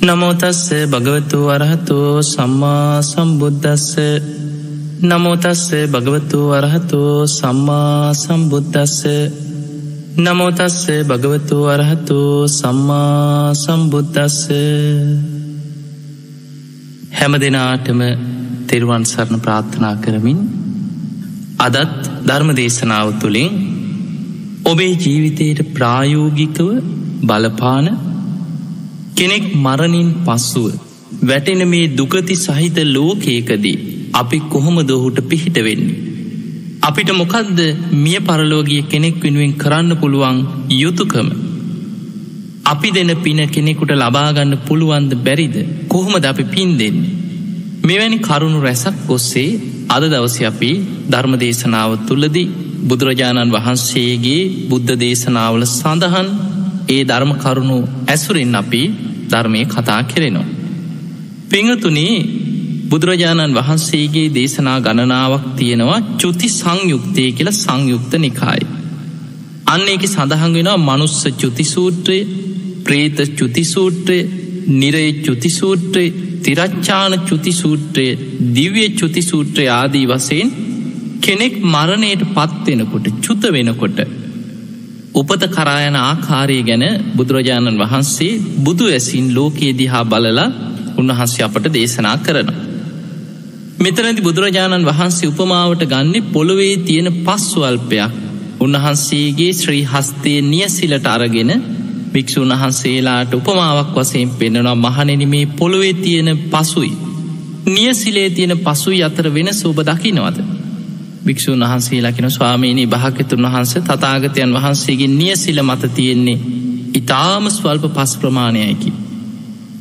නමෝතස්ස භගවතු වරහතු සම්මා සම්බුද්ධස්ස නමෝතස්ස භගවතු වරහතු සම්මා සම්බුද්ධස්ස නමෝතස්ස භගවතු වරහතු සම්මා සම්බුද්ධස්ස හැම දෙනාටම තෙරුවන් සරණ ප්‍රාර්ථනා කරමින් අදත් ධර්ම දේශනාව තුළින් ඔබේ ජීවිතයට ප්‍රායෝගිකව බලපාන කෙනෙක් මරණින් පස්සුව වැටෙන මේ දුකති සහිත ලෝකයකදී අපි කොහොම දොහුට පිහිට වෙන්නේ. අපිට මොකක්ද මිය පරලෝගිය කෙනෙක් වෙනුවෙන් කරන්න පුළුවන් යුතුකම. අපි දෙන පින කෙනෙකුට ලබාගන්න පුළුවන්ද බැරිද කොහොමද අපි පින් දෙන්නේ. මෙවැනි කරුණු රැසක් ඔස්සේ අද දවස අපි ධර්ම දේශනාව තුළදී බුදුරජාණන් වහන්සේගේ බුද්ධ දේශනාවල සඳහන් ඒ ධර්ම කරුණු ඇසුරින් අපි ධර්මය කතා කෙරෙනවා. පිංහතුනේ බුදුරජාණන් වහන්සේගේ දේශනා ගණනාවක් තියෙනවා චුති සංයුක්තය කියල සංයුක්ත නිකායි. අන්න එක සඳහන් වෙනවා මනුස්ස චුතිසූත්‍රය ප්‍රේත චුතිසූත්‍රය නිරය චුතිසූත්‍රය තිරච්චාන චුතිසූත්‍රය දිව්‍ය චුතිසූත්‍රය ආදී වසයෙන් කෙනෙක් මරණයට පත්වෙනකොට චුත වෙනකොට උපත කරායන ආකාරය ගැන බුදුරජාණන් වහන්සේ බුදු ඇසින් ලෝකයේ දිහා බලලා උන්වහන්සේ අපට දේශනා කරන. මෙතනති බුදුරජාණන් වහන්සේ උපමාවට ගන්නේ පොළොවේ තියෙන පස්වල්පයක් උන්වහන්සේගේ ශ්‍රී හස්තය නියසිලට අරගෙන භික්‍ෂූන් වහන්සේලාට උපමාවක් වසයෙන් පෙන්නවා මහනෙන මේ පොළොවේ තියෙන පසුයි. නියසිලේ තියෙන පසුයි අතර වෙන සෝබ දකිනවද. භික්‍ෂූන් වහන්සේලාකින ස්වාමීණී භාකතුන් වහන්ස තතාගතයන් වහන්සේගේ නියසිල මත තියෙන්නේ ඉතාම ස්වල්ප පස් ප්‍රමාණයකි.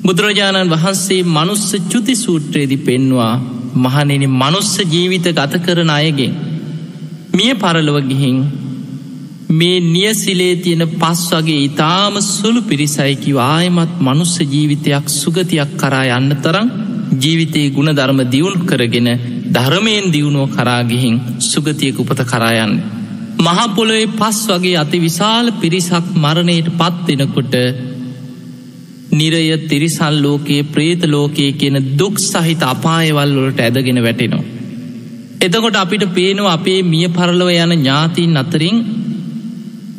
බුදුරජාණන් වහන්සේ මනුස්ස චුති සූත්‍රයේදි පෙන්වා මහනෙන මනුස්ස ජීවිත ගත කරන අයගෙන් මිය පරලව ගිහින් මේ නියසිලේ තියෙන පස් වගේ ඉතාම සුළු පිරිසයිකි ආයමත් මනුස්ස ජීවිතයක් සුගතියක් කරා යන්න තරම් ජීවිතයේ ගුණ ධර්ම දියුණු කරගෙන ධර්මයෙන් දියුණුව කරාගිහින් සුගතියක උපත කරායන්න. මහපොළොවේ පස් වගේ අති විශාල පිරිසක් මරණයට පත්වෙනකොට නිරය තිරිසල් ලෝකයේ ප්‍රේත ලෝකයේ කියන දුක් සහිත අපායවල් වලට ඇදගෙන වැටෙනවා. එතකොට අපිට පේනවා අපේ මිය පරලව යන ඥාතින් අතරින්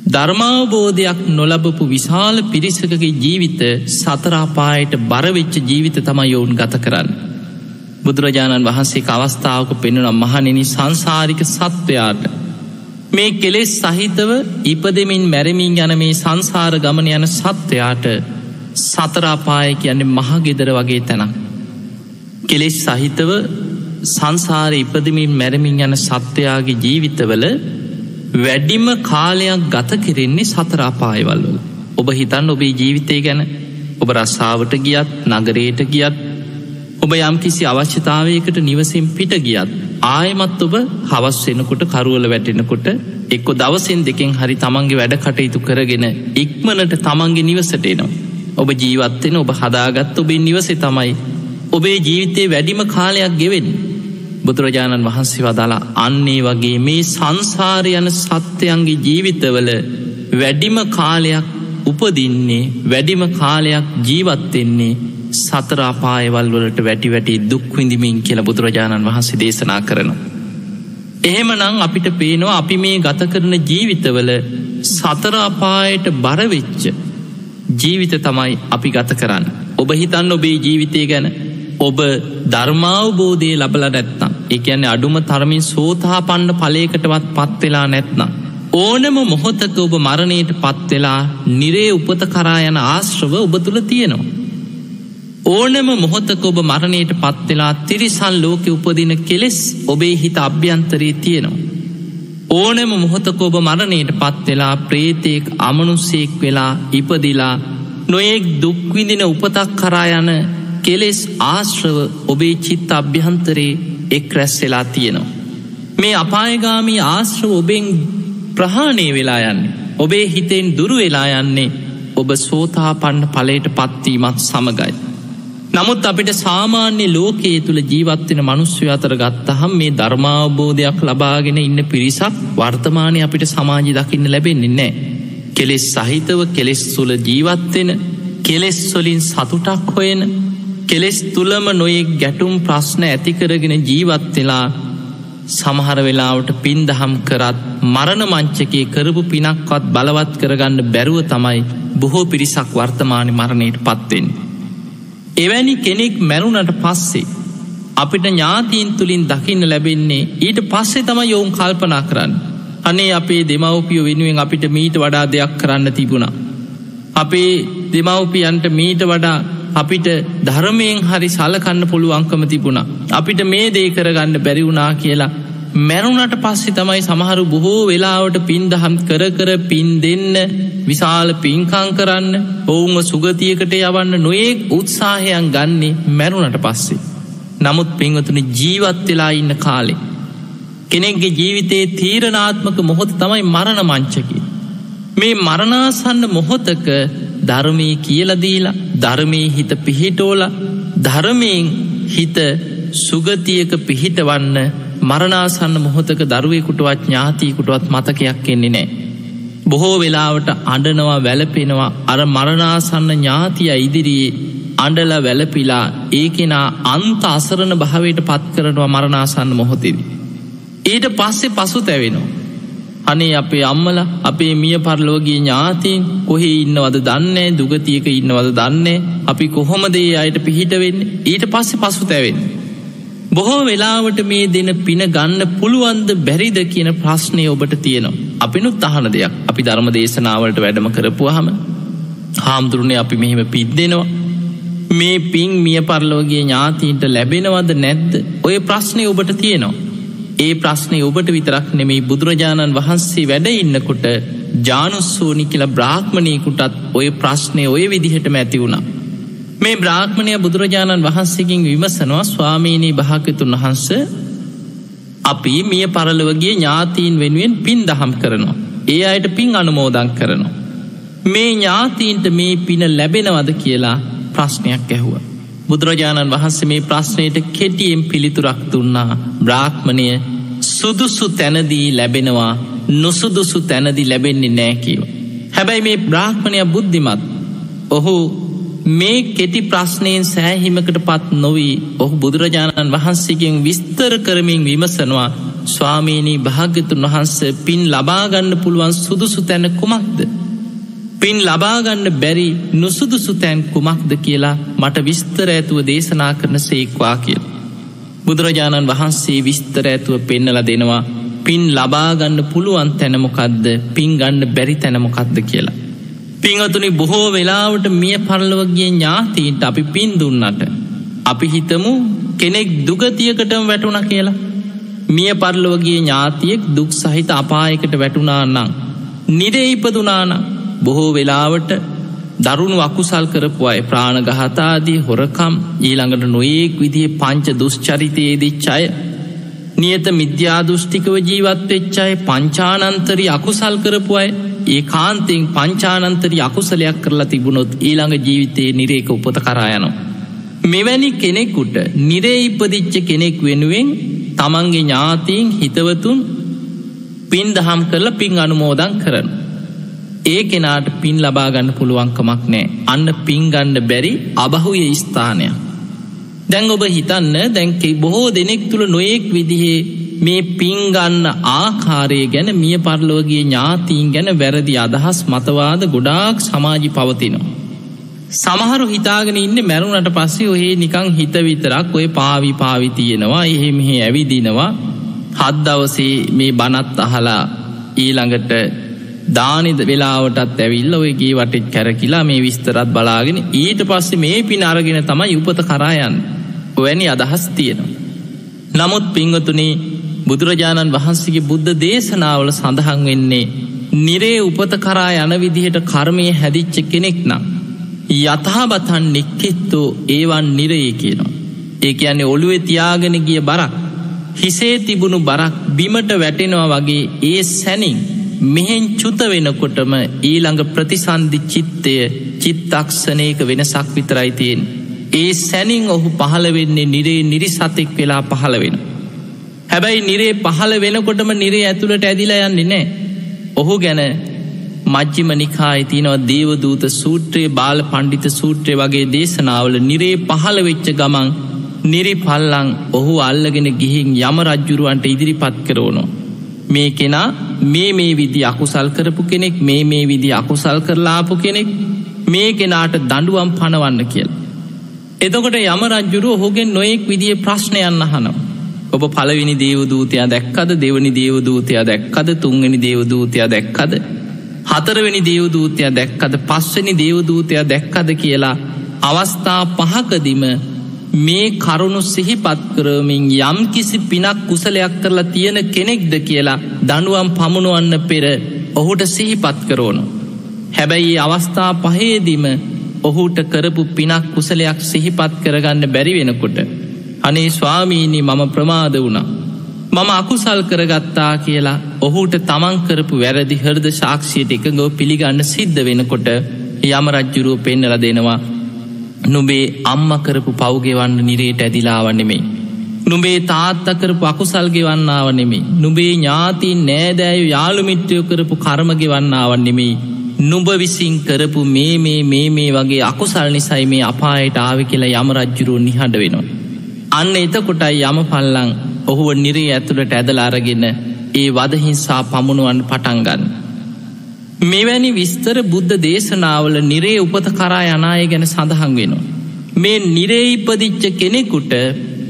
ධර්මාවබෝධයක් නොලබපු විශාල පිරිසකගේ ජීවිත සතරාපායට බරවෙච්ච ජීවිත තමයි යොවුන් ගත කරන්න. බුදුරජාණන් වහන්සේ අවස්ථාවක පෙන්නුනම් මහනෙන සංසාරික සත්වයාට මේ කෙලෙස් සහිතව ඉපදමින් මැරමින් යන මේ සංසාර ගමන යන සත්වයාට සතරාපාය කියන්නේ මහගෙදර වගේ තැනක්. කෙලෙස් සහිතව සංසාර ඉපදමින් මැරමින් යන සත්වයාගේ ජීවිතවල වැඩිම කාලයක් ගත කෙරෙන්නේ සතරාපායවල්වල. ඔබ හිතන් ඔබේ ජීවිතය ගැන ඔබ රස්සාාවට ගියත් නගරයට ගියත් ඔබ යම් කිසි අවශ්‍යතාවයකට නිවසින් පිට ගියත් ආයමත් ඔබ හවස් වෙනකොට කරුවල වැටෙනකොට එක්කො දවසෙන් දෙකෙන් හරි තමන්ගේ වැඩ කටයුතු කරගෙන ඉක්මනට තමන්ගේ නිවසට එනවා. ඔබ ජීවත්වෙන ඔබ හදාගත් ඔබේ නිවසේ තමයි ඔබේ ජීවිතයේ වැඩිම කාලයක් ගෙවෙන් බුදුරජාණන් වහන්සේ වදාලා අන්නේ වගේ මේ සංසාරයන සත්‍යයන්ගේ ජීවිතවල වැඩිම කාලයක් උපදින්නේ වැඩිම කාලයක් ජීවත්වෙන්නේ සතරාපායවල් වලට වැටි වැටි දුක්විඳමින් කියල බුදුරජාණන් වහන්සේ දේශනා කරනවා. එහෙමනං අපිට පේනවා අපි මේ ගත කරන ජීවිතවල සතරාපායට බරවෙච්ච ජීවිත තමයි අපි ගත කරන්න. ඔබ හිතන්න ඔබේ ජීවිතය ගැන ඔබ ධර්මාවබෝධය ලබල නැත්නම් එකන්නේ අඩුම තරමින් සෝතා පන්න පලේකටවත් පත්වෙලා නැත්නම්. ඕනම මොහොතක ඔබ මරණයට පත්වෙලා නිරේ උපත කරා යන ආශ්‍රව ඔබ තුළ තියෙනවා. ඕනම මොහොතක ඔබ මරණයට පත්වෙලා තිරිසල් ලෝකෙ උපදින කෙලෙස් ඔබේ හිත අභ්‍යන්තරයේ තියෙනවා. ඕනම මොහොතක ඔබ මරණයට පත්වෙලා ප්‍රේතයෙක් අමනුස්සෙක් වෙලා ඉපදිලා නොයෙක් දුක්විදින උපතක් කරා යන කෙලෙස් ආශ්‍රව ඔබේ චිත්ත අභ්‍යහන්තරයේ එක් රැස්සෙලා තියෙනවා. මේ අපායගාමී ආශ්‍රව ඔබෙන් ප්‍රහාණය වෙලා යන්නේ. ඔබේ හිතෙන් දුරු වෙලා යන්නේ ඔබ සෝතා පන්න පලට පත්වීමත් සමගයි. නමුත් අපිට සාමාන්‍ය ලෝකයේ තුළ ජීවත්වෙන මනුස්්‍ය අතර ගත්තහම් මේ ධර්මාවබෝධයක් ලබාගෙන ඉන්න පිරිසක් වර්තමානය අපිට සමාජි දකින්න ලැබෙන්නේ නෑ. කෙලෙස් සහිතව කෙලෙස් තුළ ජීවත්වෙන කෙලෙස්වලින් සතුටක් හොයෙන කෙලෙස් තුළම නොයෙක් ගැටුම් ප්‍රශ්න ඇතිකරගෙන ජීවත්වෙලා සමහර වෙලාවට පින් දහම් කරත් මරණ මංචකේ කරපු පිනක්වත් බලවත් කරගන්න බැරුව තමයි බොහෝ පිරිසක් වර්තමානය මරණයට පත්වෙන්. එවැනි කෙනෙක් මැරුණට පස්සේ අපිට ඥාතීන් තුළින් දකින්න ලැබෙන්නේ ඊට පස්සේ තම යොවුන් කල්පනා කරන්න. අනේ අපේ දෙමවපියෝ වෙනුවෙන් අපිට මීට වඩා දෙයක් කරන්න තිබුණා. අපේ දෙමවපියන්ට මීට වඩා අපිට ධර්මයෙන් හරි සලකන්න පුළුවන්කම තිබුණා. අපිට මේ දේ කරගන්න බැරිවුනා කියලා. මැරුණට පස්සෙ තමයි සමහරු බොහෝ වෙලාවට පින් දහම් කර කර පින් දෙන්න විශාල පින්කං කරන්න ඔවුන්ව සුගතියකට යවන්න නොඒක් උත්සාහයන් ගන්නේ මැරුණට පස්සේ. නමුත් පින්වතුන ජීවත් වෙලා ඉන්න කාලේ. කෙනෙක්ගේ ජීවිතයේ තීරණාත්මක මොහොත තමයි මරණ මංචකි. මේ මරණාසන්න මොහොතක ධර්මී කියලදීලා ධර්මී හිත පිහිටෝල ධර්මයෙන් හිත සුගතියක පිහිටවන්න මරණාසන්න මොහොතක දරුවෙකුටවත් ඥාතීකුටවත් මතකයක් එන්නේ නෑ. බොහෝ වෙලාවට අඩනවා වැලපෙනවා අර මරණාසන්න ඥාතිය ඉදිරියේ අඩල වැලපිලා ඒ කෙනා අන්ත අසරණ භාවයට පත් කරනවා මරණාසන්න මොහොතෙදී. ඊට පස්සේ පසු තැවෙනවා. අනේ අපේ අම්මල අපේ මිය පරලෝගේ ඥාතීන් කොහේ ඉන්නවද දන්නේ දුගතියක ඉන්නවද දන්නේ අපි කොහොමදේ අයට පිහිටවෙන්න ඊට පස්සෙ පසු තැවෙන්. බොහෝ වෙලාවට මේ දෙන පින ගන්න පුළුවන්ද බැරිද කියන ප්‍රශ්නය ඔබට තියෙනවා. අපිනුත් අහන දෙයක් අපි ධර්ම දේශනාවලට වැඩම කරපුහම හාමුදුරුණය අපි මෙහෙම පිද්දෙනවා. මේ පින් මිය පරලෝගේ ඥාතීන්ට ලැබෙනවද නැද්ද ඔය ප්‍රශ්නය ඔබට තියෙනවා. ඒ ප්‍රශ්නය ඔබට විතරක් නෙමෙයි බුදුරජාණන් වහන්සේ වැඩ ඉන්නකොට ජානුස්සෝනි කියල බ්‍රාහ්මණයකුටත් ඔය ප්‍රශ්නය ඔය විදිහටම ඇති වුණා. මේ බ්‍රාහ්මණය බුදුරජාණන් වහන්සේකින් විමසනවා ස්වාමීණී භාකතුන් වහන්ස අපි මිය පරලවගේ ඥාතීන් වෙනුවෙන් පින් දහම් කරනවා. ඒ අයට පින් අනුමෝදං කරනවා. මේ ඥාතීන්ට මේ පින ලැබෙනවද කියලා ප්‍රශ්නයක් ඇහුව. බුදුරජාණන් වහන්සේ මේ ප්‍රශ්නයට කෙටියෙන් පිළිතුරක් දුන්නා බ්‍රාහ්මණය සුදුසු තැනදී ලැබෙනවා නොසුදුසු තැනදි ලැබෙන්නේ නෑකිව. හැබැයි මේ බ්‍රාහ්මණය බුද්ධිමත් ඔහු මේ කෙටි ප්‍රශ්නයෙන් සෑහිමකට පත් නොවී ඔහු බුදුරජාණන් වහන්සේගෙන් විස්තර කරමින් විමසනවා ස්වාමීණී භාග්‍යතුන් වහන්ස පින් ලබාගන්න පුළුවන් සුදුසු තැන කුමක්ද. පින් ලබාගන්න බැරි නුසුදුසු තැන් කුමක්ද කියලා මට විස්තර ඇතුව දේශනා කරන සේක්වා කියල්. බුදුරජාණන් වහන්සේ විස්තර ඇතුව පෙන්නල දෙනවා පින් ලබාගන්න පුළුවන් තැනමොකක්ද පින් ගන්න බැරි තැනමොකක්ද කියලා. පිංහතුනි බොහෝ වෙලාවට මිය පරලවගේ ඥාතීන්ට අපි පින් දුන්නට. අපි හිතමු කෙනෙක් දුගතියකටම වැටුණ කියලා. මිය පරලෝගේ ඥාතියෙක් දුක් සහිත අපායකට වැටුණා නං. නිරේ ඉපදුනානම් බොහෝ වෙලාවට දරුණු අකුසල් කරපු අය ප්‍රාණගහතාදී හොරකම් ඊළඟට නොයෙක් විදිහ පංච දුෂ්චරිතයේදිච්චාය නියත මිද්‍යාදෘෂ්ටිකව ජීවත්වෙච්චාය පංචානන්තරි අකුසල් කරපු අය ඒ කාන්තෙන් පංචානන්තරි අකුසලයක් කරලා තිබුණොත් ඊළඟ ජීවිතයේ නිරේක උපත කරායනවා. මෙවැනි කෙනෙකුට නිරේ ඉපදිච්ච කෙනෙක් වෙනුවෙන් තමන්ගේ ඥාතීන් හිතවතුන් පින් දහම් කරලා පින් අනුමෝදන් කරන. ඒ කෙනාට පින් ලබාගන්න පුළුවන්කමක් නෑ අන්න පින්ගණ්ඩ බැරි අබහුය ස්ථානයක්. දැන් ඔබ හිතන්න දැන්කෙයි බොහෝ දෙනෙක් තුළ නොයෙක් විදිහේ මේ පින්ගන්න ආකාරය ගැන මිය පරලෝගේ ඥාතීන් ගැන වැරදි අදහස් මතවාද ගොඩාක් සමාජි පවතිනවා. සමහරු හිතාගෙන ඉන්න මැරුණට පස්සේ ඔහේ නිකං හිත විතරක් ඔය පාවි පාවිතියෙනවා එහෙ මෙහෙ ඇවිදිනවා හද්දවසේ මේ බනත් අහලා ඊළඟට දානිද වෙලාවටත් ඇවිල්ල ඔයගේ වටෙත් කැරකිලා මේ විස්තරත් බලාගෙන ඊට පස්සේ මේ පින අරගෙන තමයි උපත කරායන් වැනි අදහස් තියෙනවා. නමුත් පිංවතුනේ බුදුරජාණන් වහන්සේගේ බුද්ධ දේශනාවල සඳහන් වෙන්නේ නිරේ උපත කරා යන විදිහට කර්මය හැදිච්ච කෙනෙක් නම්. යථහබතන් නික්කෙත්තෝ ඒවන් නිරයේ කියනවා. ඒ කියන්නේ ඔළුවෙ තියාගෙන ගිය බරක් හිසේ තිබුණු බරක් බිමට වැටෙනවා වගේ ඒ සැනින් මෙහෙන් චුත වෙනකොටම ඊළඟ ප්‍රතිසන්ධි චිත්තය චිත්තක්ෂණයක වෙනසක් විතරයි තියෙන්. ඒ සැනින් ඔහු පහළ වෙන්නේ නිරේ නිරිසතෙක් වෙලා පහළ වෙන. හැබැයි නිරේ පහළ වෙනකොටම නිරේ ඇතුළට ඇදිලා යන්නේ නෑ. ඔහු ගැන මජ්ජිම නිකායි තියනව දේවදූත සූත්‍රයේ බාල පණ්ඩිත සූත්‍රය වගේ දේශනාවල නිරේ පහළ වෙච්ච ගමන් නිරි පල්ලං ඔහු අල්ලගෙන ගිහින් යම රජ්ජුරුවන්ට ඉදිරිපත් කරෝනො. මේ කෙනා මේ මේ විදි අකුසල් කරපු කෙනෙක් මේ මේ විදි අකුසල් කරලාපු කෙනෙක් මේ කෙනාට දඩුවම් පණවන්න කියල්. එතකොට යම රජ්ජුරු ඔහුගෙන් නොයෙක් විදිිය ප්‍රශ්නයන්න හනවා. ඔබ පලවිනි දේවදූතයා දැක්කද දෙවනි දේවදූතයා දැක්කද තුන්ගනි දේවදූතයා දැක්කද හතරවෙනි දේවදූතයා දැක්කද පස්වනි දේවදූතයා දැක්කද කියලා අවස්ථා පහකදිම මේ කරුණු සිහිපත් කරමින් යම් කිසි පිනක් කුසලයක් කරලා තියෙන කෙනෙක්ද කියලා දනුවම් පමුණුවන්න පෙර ඔහුට සිහිපත් කරෝනු. හැබැයි අවස්ථා පහේදිම ඔහුට කරපු පිනක් කුසලයක් සිහිපත් කරගන්න බැරි වෙනකොට. අනේ ස්වාමීණි මම ප්‍රමාද වුණා. මම අකුසල් කරගත්තා කියලා ඔහුට තමන්කරපු වැරදි හරද ශාක්ෂයට එකගෝ පිළිගන්න සිද්ධ වෙනකොට යම රජ්ජුරුව පෙන්නල දෙනවා නුබේ අම්ම කරපු පව්ගෙවන්න නිරේට ඇදිලාවන්නෙමේ. නුබේ තාත්තකරපු අකුසල්ගෙවන්නාව නෙමේ. නුබේ ඥාතින් නෑදෑයු යාළුමිට්ටයෝ කරපු කර්මගෙවන්නාවන් නෙමෙයි. නුඹ විසින් කරපු මේ මේ මේ මේ වගේ අකුසල් නිසයි මේ අපායට ආව කියලා යම රජ්ජුරුව නිහඬ වෙනවා. අන්න එතකොටයි යම පල්ලං ඔහුව නිරේ ඇතුළට ඇදල අරගෙන ඒ වදහිංසා පමුණුවන් පටන්ගන්න. මෙවැනි විස්තර බුද්ධ දේශනාවල නිරේ උපත කරා යනාය ගැන සඳහන් වෙනවා. මේ නිරේ ඉපදිච්ච කෙනෙකුට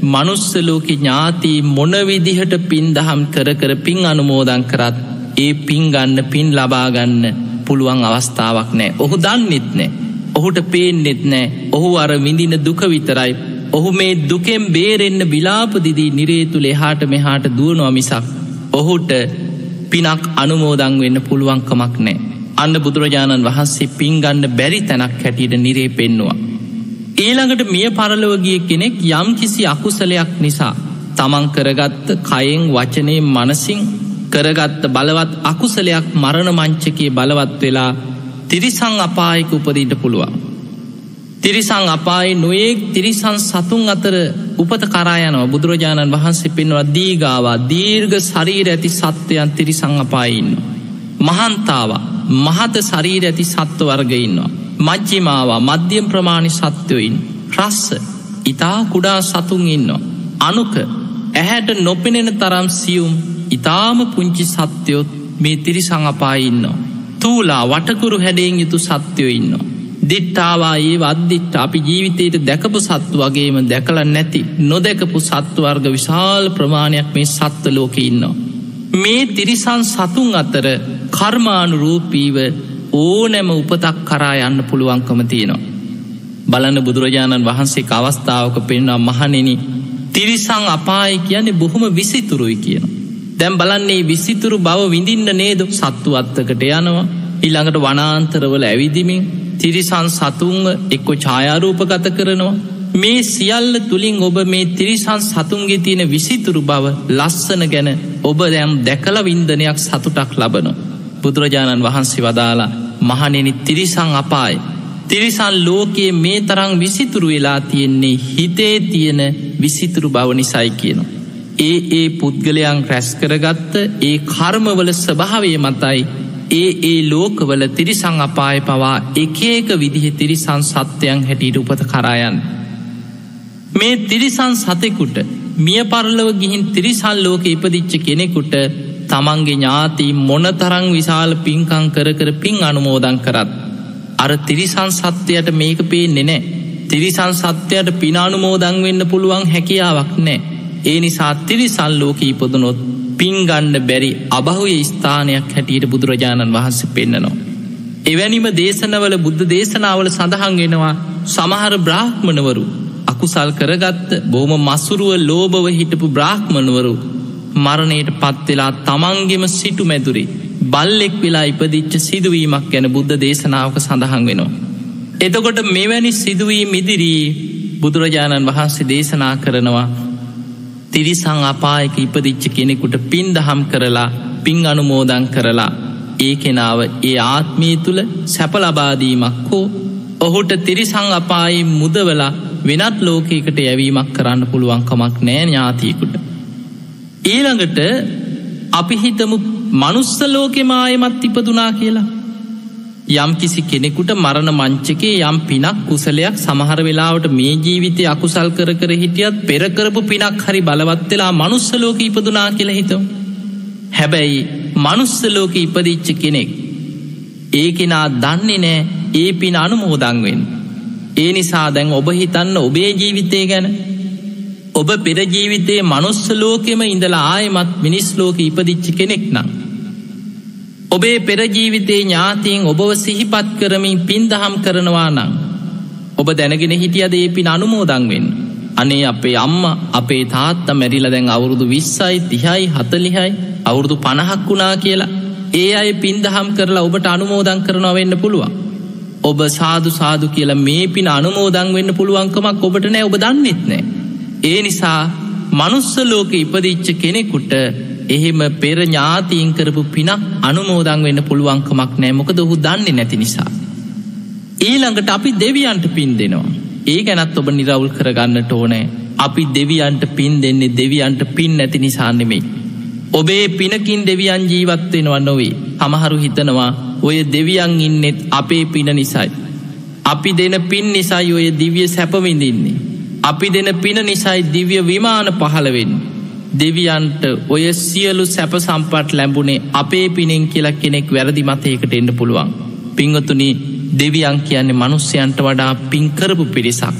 මනුස්සලෝක ඥාති මොනවිදිහට පින් දහම් කර කර පින් අනුමෝදන් කරත් ඒ පින් ගන්න පින් ලබාගන්න පුළුවන් අවස්ථාවක් නෑ. ඔහු දන්නෙත් නෑ. ඔහුට පේනෙත් නෑ. ඔහු අර විඳින දුක විතරයි. ඔහු මේ දුකෙන් බේරෙන්න්න විලාපදිදී නිරේ තුළ එහාට මෙහාට දුවනවා මිසක් ඔහුට පිනක් අනුමෝදං වෙන්න පුළුවන්කමක් නෑ අන්න බුදුරජාණන් වහන්සේ පින්ගන්න බැරි තැනක් හැටියට නිරේ පෙන්නවා. ඊළඟට මිය පරලවගිය කෙනෙක් යම් කිසි අකුසලයක් නිසා තමන් කරගත්ත කයෙන් වචනය මනසිං කරගත්ත බලවත් අකුසලයක් මරණ මංචකයේ බලවත් වෙලා තිරිසං අපායක උපදීට පුළුවන්. තිරිසං අපායි නොයෙක් තිරිසන් සතුන් අතර උපත කරායනව බුදුරජාණන් වහන්සේ පෙන්වා දීගාවා දීර්ග ශරීර ඇති සත්වයන් තිරිසං අපායින්න. මහන්තාවා මහත ශරීර ඇති සත්ව වර්ගඉන්නවා. මජ්ජිමාවා මධ්‍යම් ප්‍රමාණි සත්වයයින් රස්ස ඉතා කුඩා සතුන් ඉන්නවා. අනුක ඇහැට නොපෙනෙන තරම් සියුම් ඉතාම පුංචි සත්‍යයොත් මේ තිරිසං අපායින්නවා. තූලා වටකුරු හැඩෙන් යුතු සත්‍යයෝ ඉන්නවා. දිට්ටාවා ඒ වද්දිට්ට අපි ජීවිතයට දැකපු සත්තු වගේම දැකල නැති නොදැකපු සත්වර්ග විශාල ප්‍රමාණයක් මේ සත්ව ලෝක ඉන්නවා. මේ තිරිසන් සතුන් අතර කර්මානුරූපීව ඕනැම උපතක් කරා යන්න පුළුවන්කම තියෙනවා. බලන්න බුදුරජාණන් වහන්සේ අවස්ථාවක පෙන්වා මහනෙන තිරිසං අපායි කියන්නේ බොහොම විසිතුරුයි කියන. දැම් බලන්නේ විසිතුරු බව විඳින්න නේද සත්තු අත්තකට යනවා ඉළඟට වනාන්තරවල ඇවිදිමින් තිරිසන් සතුන්ව එක්කො ඡායාරූපගත කරනවා. මේ සියල්ල තුළින් ඔබ මේ තිරිසන් සතුන්ගේ තියෙන විසිතුරු බව ලස්සන ගැන ඔබ දැම් දැකල වින්දනයක් සතුටක් ලබනවා. බුදුරජාණන් වහන්සේ වදාලා මහනෙනි තිරිසං අපායි. තිරිසන් ලෝකයේ මේ තරං විසිතුරු වෙලා තියෙන්නේ හිතේ තියෙන විසිතුරු බව නිසයි කියනවා. ඒ ඒ පුද්ගලයන් රැස් කරගත්ත ඒ කර්මවල ස්වභාවය මතයි ඒ ඒ ලෝකවල තිරිසං අපාය පවා එකඒක විදිහ තිරිසං සත්‍යයන් හැටියට උපත කරායන්. මේ තිරිසන් සතෙකුට මිය පරලව ගිහින් තිරිසල් ලෝක ඉපදිච්ච කෙනෙකුට තමන්ගේ ඥාති මොනතරං විශාල පින්කං කර කර පින් අනුමෝදන් කරත්. අර තිරිසන් සත්‍යයට මේක පේන්නේ නෑ. තිරිසන් සත්‍යයට පිනානුමෝදං වෙන්න පුළුවන් හැකියාවක් නෑ. ඒ නිසා තිරිසල් ලෝක ඉපදනොත් පින්ගන්න බැරි අබහුය ස්ථානයක් හැටියට බුදුරජාණන් වහන්සේ පෙන්න්නනවා. එවැනිම දේශනවල බුද්ධ දේශනාවල සඳහන් වෙනවා සමහර බ්‍රාහ්මණවරු අකුසල් කරගත්ත බෝම මසුරුව ලෝබව හිටපු බ්‍රාහ්මණවරු මරණයට පත්වෙලා තමන්ගෙම සිටු මැදුරේ බල්ලෙක් වෙලා ඉපදිච්ච සිදුවීමක් ගැන බුද්ධ දේශනාවක සඳහන් වෙනවා. එතකොට මෙවැනි සිදුවීම් ඉදිරී බුදුරජාණන් වහන්සේ දේශනා කරනවා තිරිසං අපායක ඉපදිච්ච කෙනෙකුට පින් දහම් කරලා පින් අනුමෝදන් කරලා ඒ කෙනාව ඒ ආත්මී තුළ සැපලබාදීමක් හෝ ඔහුට තිරිසං අපායි මුදවලා වෙනත් ලෝකයකට යැවීමක් කරන්න පුළුවන්කමක් නෑ ඥාතියකුට. ඊළඟට අපි හිතමු මනුස්ස ලෝකෙමායමත් ඉපදුනා කියලා යම් කිසි කෙනෙකුට මරණ මංචකේ යම් පිනක් කුසලයක් සමහර වෙලාවට මේ ජීවිතය අකුසල් කර කර හිටියත් පෙරකරපු පිනක් හරි බලවත් වෙලා මනුස්සලෝක ඉපදුනා කියලා හිතව. හැබැයි මනුස්සලෝක ඉපදිච්ච කෙනෙක් ඒ කෙනා දන්නේ නෑ ඒ පින අනුමෝදංවෙන්. ඒ නිසා දැන් ඔබ හිතන්න ඔබේ ජීවිතය ගැන ඔබ පෙරජීවිතයේ මනුස්සලෝකෙම ඉඳලා ආයමත් මිනිස් ලෝක ඉපදිච්ච කෙනෙක් නම්. ඔබේ පෙරජීවිතයේ ඥාතිීන් ඔබව සිහිපත් කරමින් පින්දහම් කරනවා නං. ඔබ දැනගෙන හිටියද ඒ පින් අනුමෝදංවෙන්. අනේ අපේ අම්ම අපේ තාත්ත මැරිල දැන් අවුරුදු විස්සයි තිහයි හතලිහයි අවුරුදු පණහක් වුණා කියලා ඒ අය පින්දහම් කරලා ඔබට අනුමෝදං කරනවා වෙන්න පුළුවන්. ඔබ සාදු සාදු කියලා මේ පින අනුමෝදං වෙන්න පුළුවන්කමක් ඔබට නෑ ඔබ දන්නෙත් නෑ. ඒ නිසා මනුස්සලෝක ඉපදිච්ච කෙනෙකුට එහෙම පෙර ඥාතීන් කරපු පිනක් අනුමෝදං වෙන්න පුළුවන්කමක් නෑ මොකද ඔහු දන්නේ නැති නිසා. ඊළඟට අපි දෙවියන්ට පින් දෙනවා. ඒ ගැනත් ඔබ නිරවුල් කරගන්නට ඕනෑ අපි දෙවියන්ට පින් දෙන්නේ දෙවියන්ට පින් නැති නිසාන්නෙමෙයි. ඔබේ පිනකින් දෙවියන් ජීවත්වෙනවා නොවේ හමහරු හිතනවා ඔය දෙවියන් ඉන්නෙත් අපේ පින නිසයි. අපි දෙන පින් නිසයි ඔය දිවිය සැපවිඳින්නේ. අපි දෙන පින නිසයි දිව්‍ය විමාන පහළවෙන්න. දෙවියන්ට ඔය සියලු සැප සම්පට් ලැබුණේ අපේ පිනෙන් කියලා කෙනෙක් වැරදි මතයකට එන්න පුළුවන්. පිංහතුනි දෙවියන් කියන්නේ මනුස්්‍යයන්ට වඩා පින්කරපු පිරිසක්.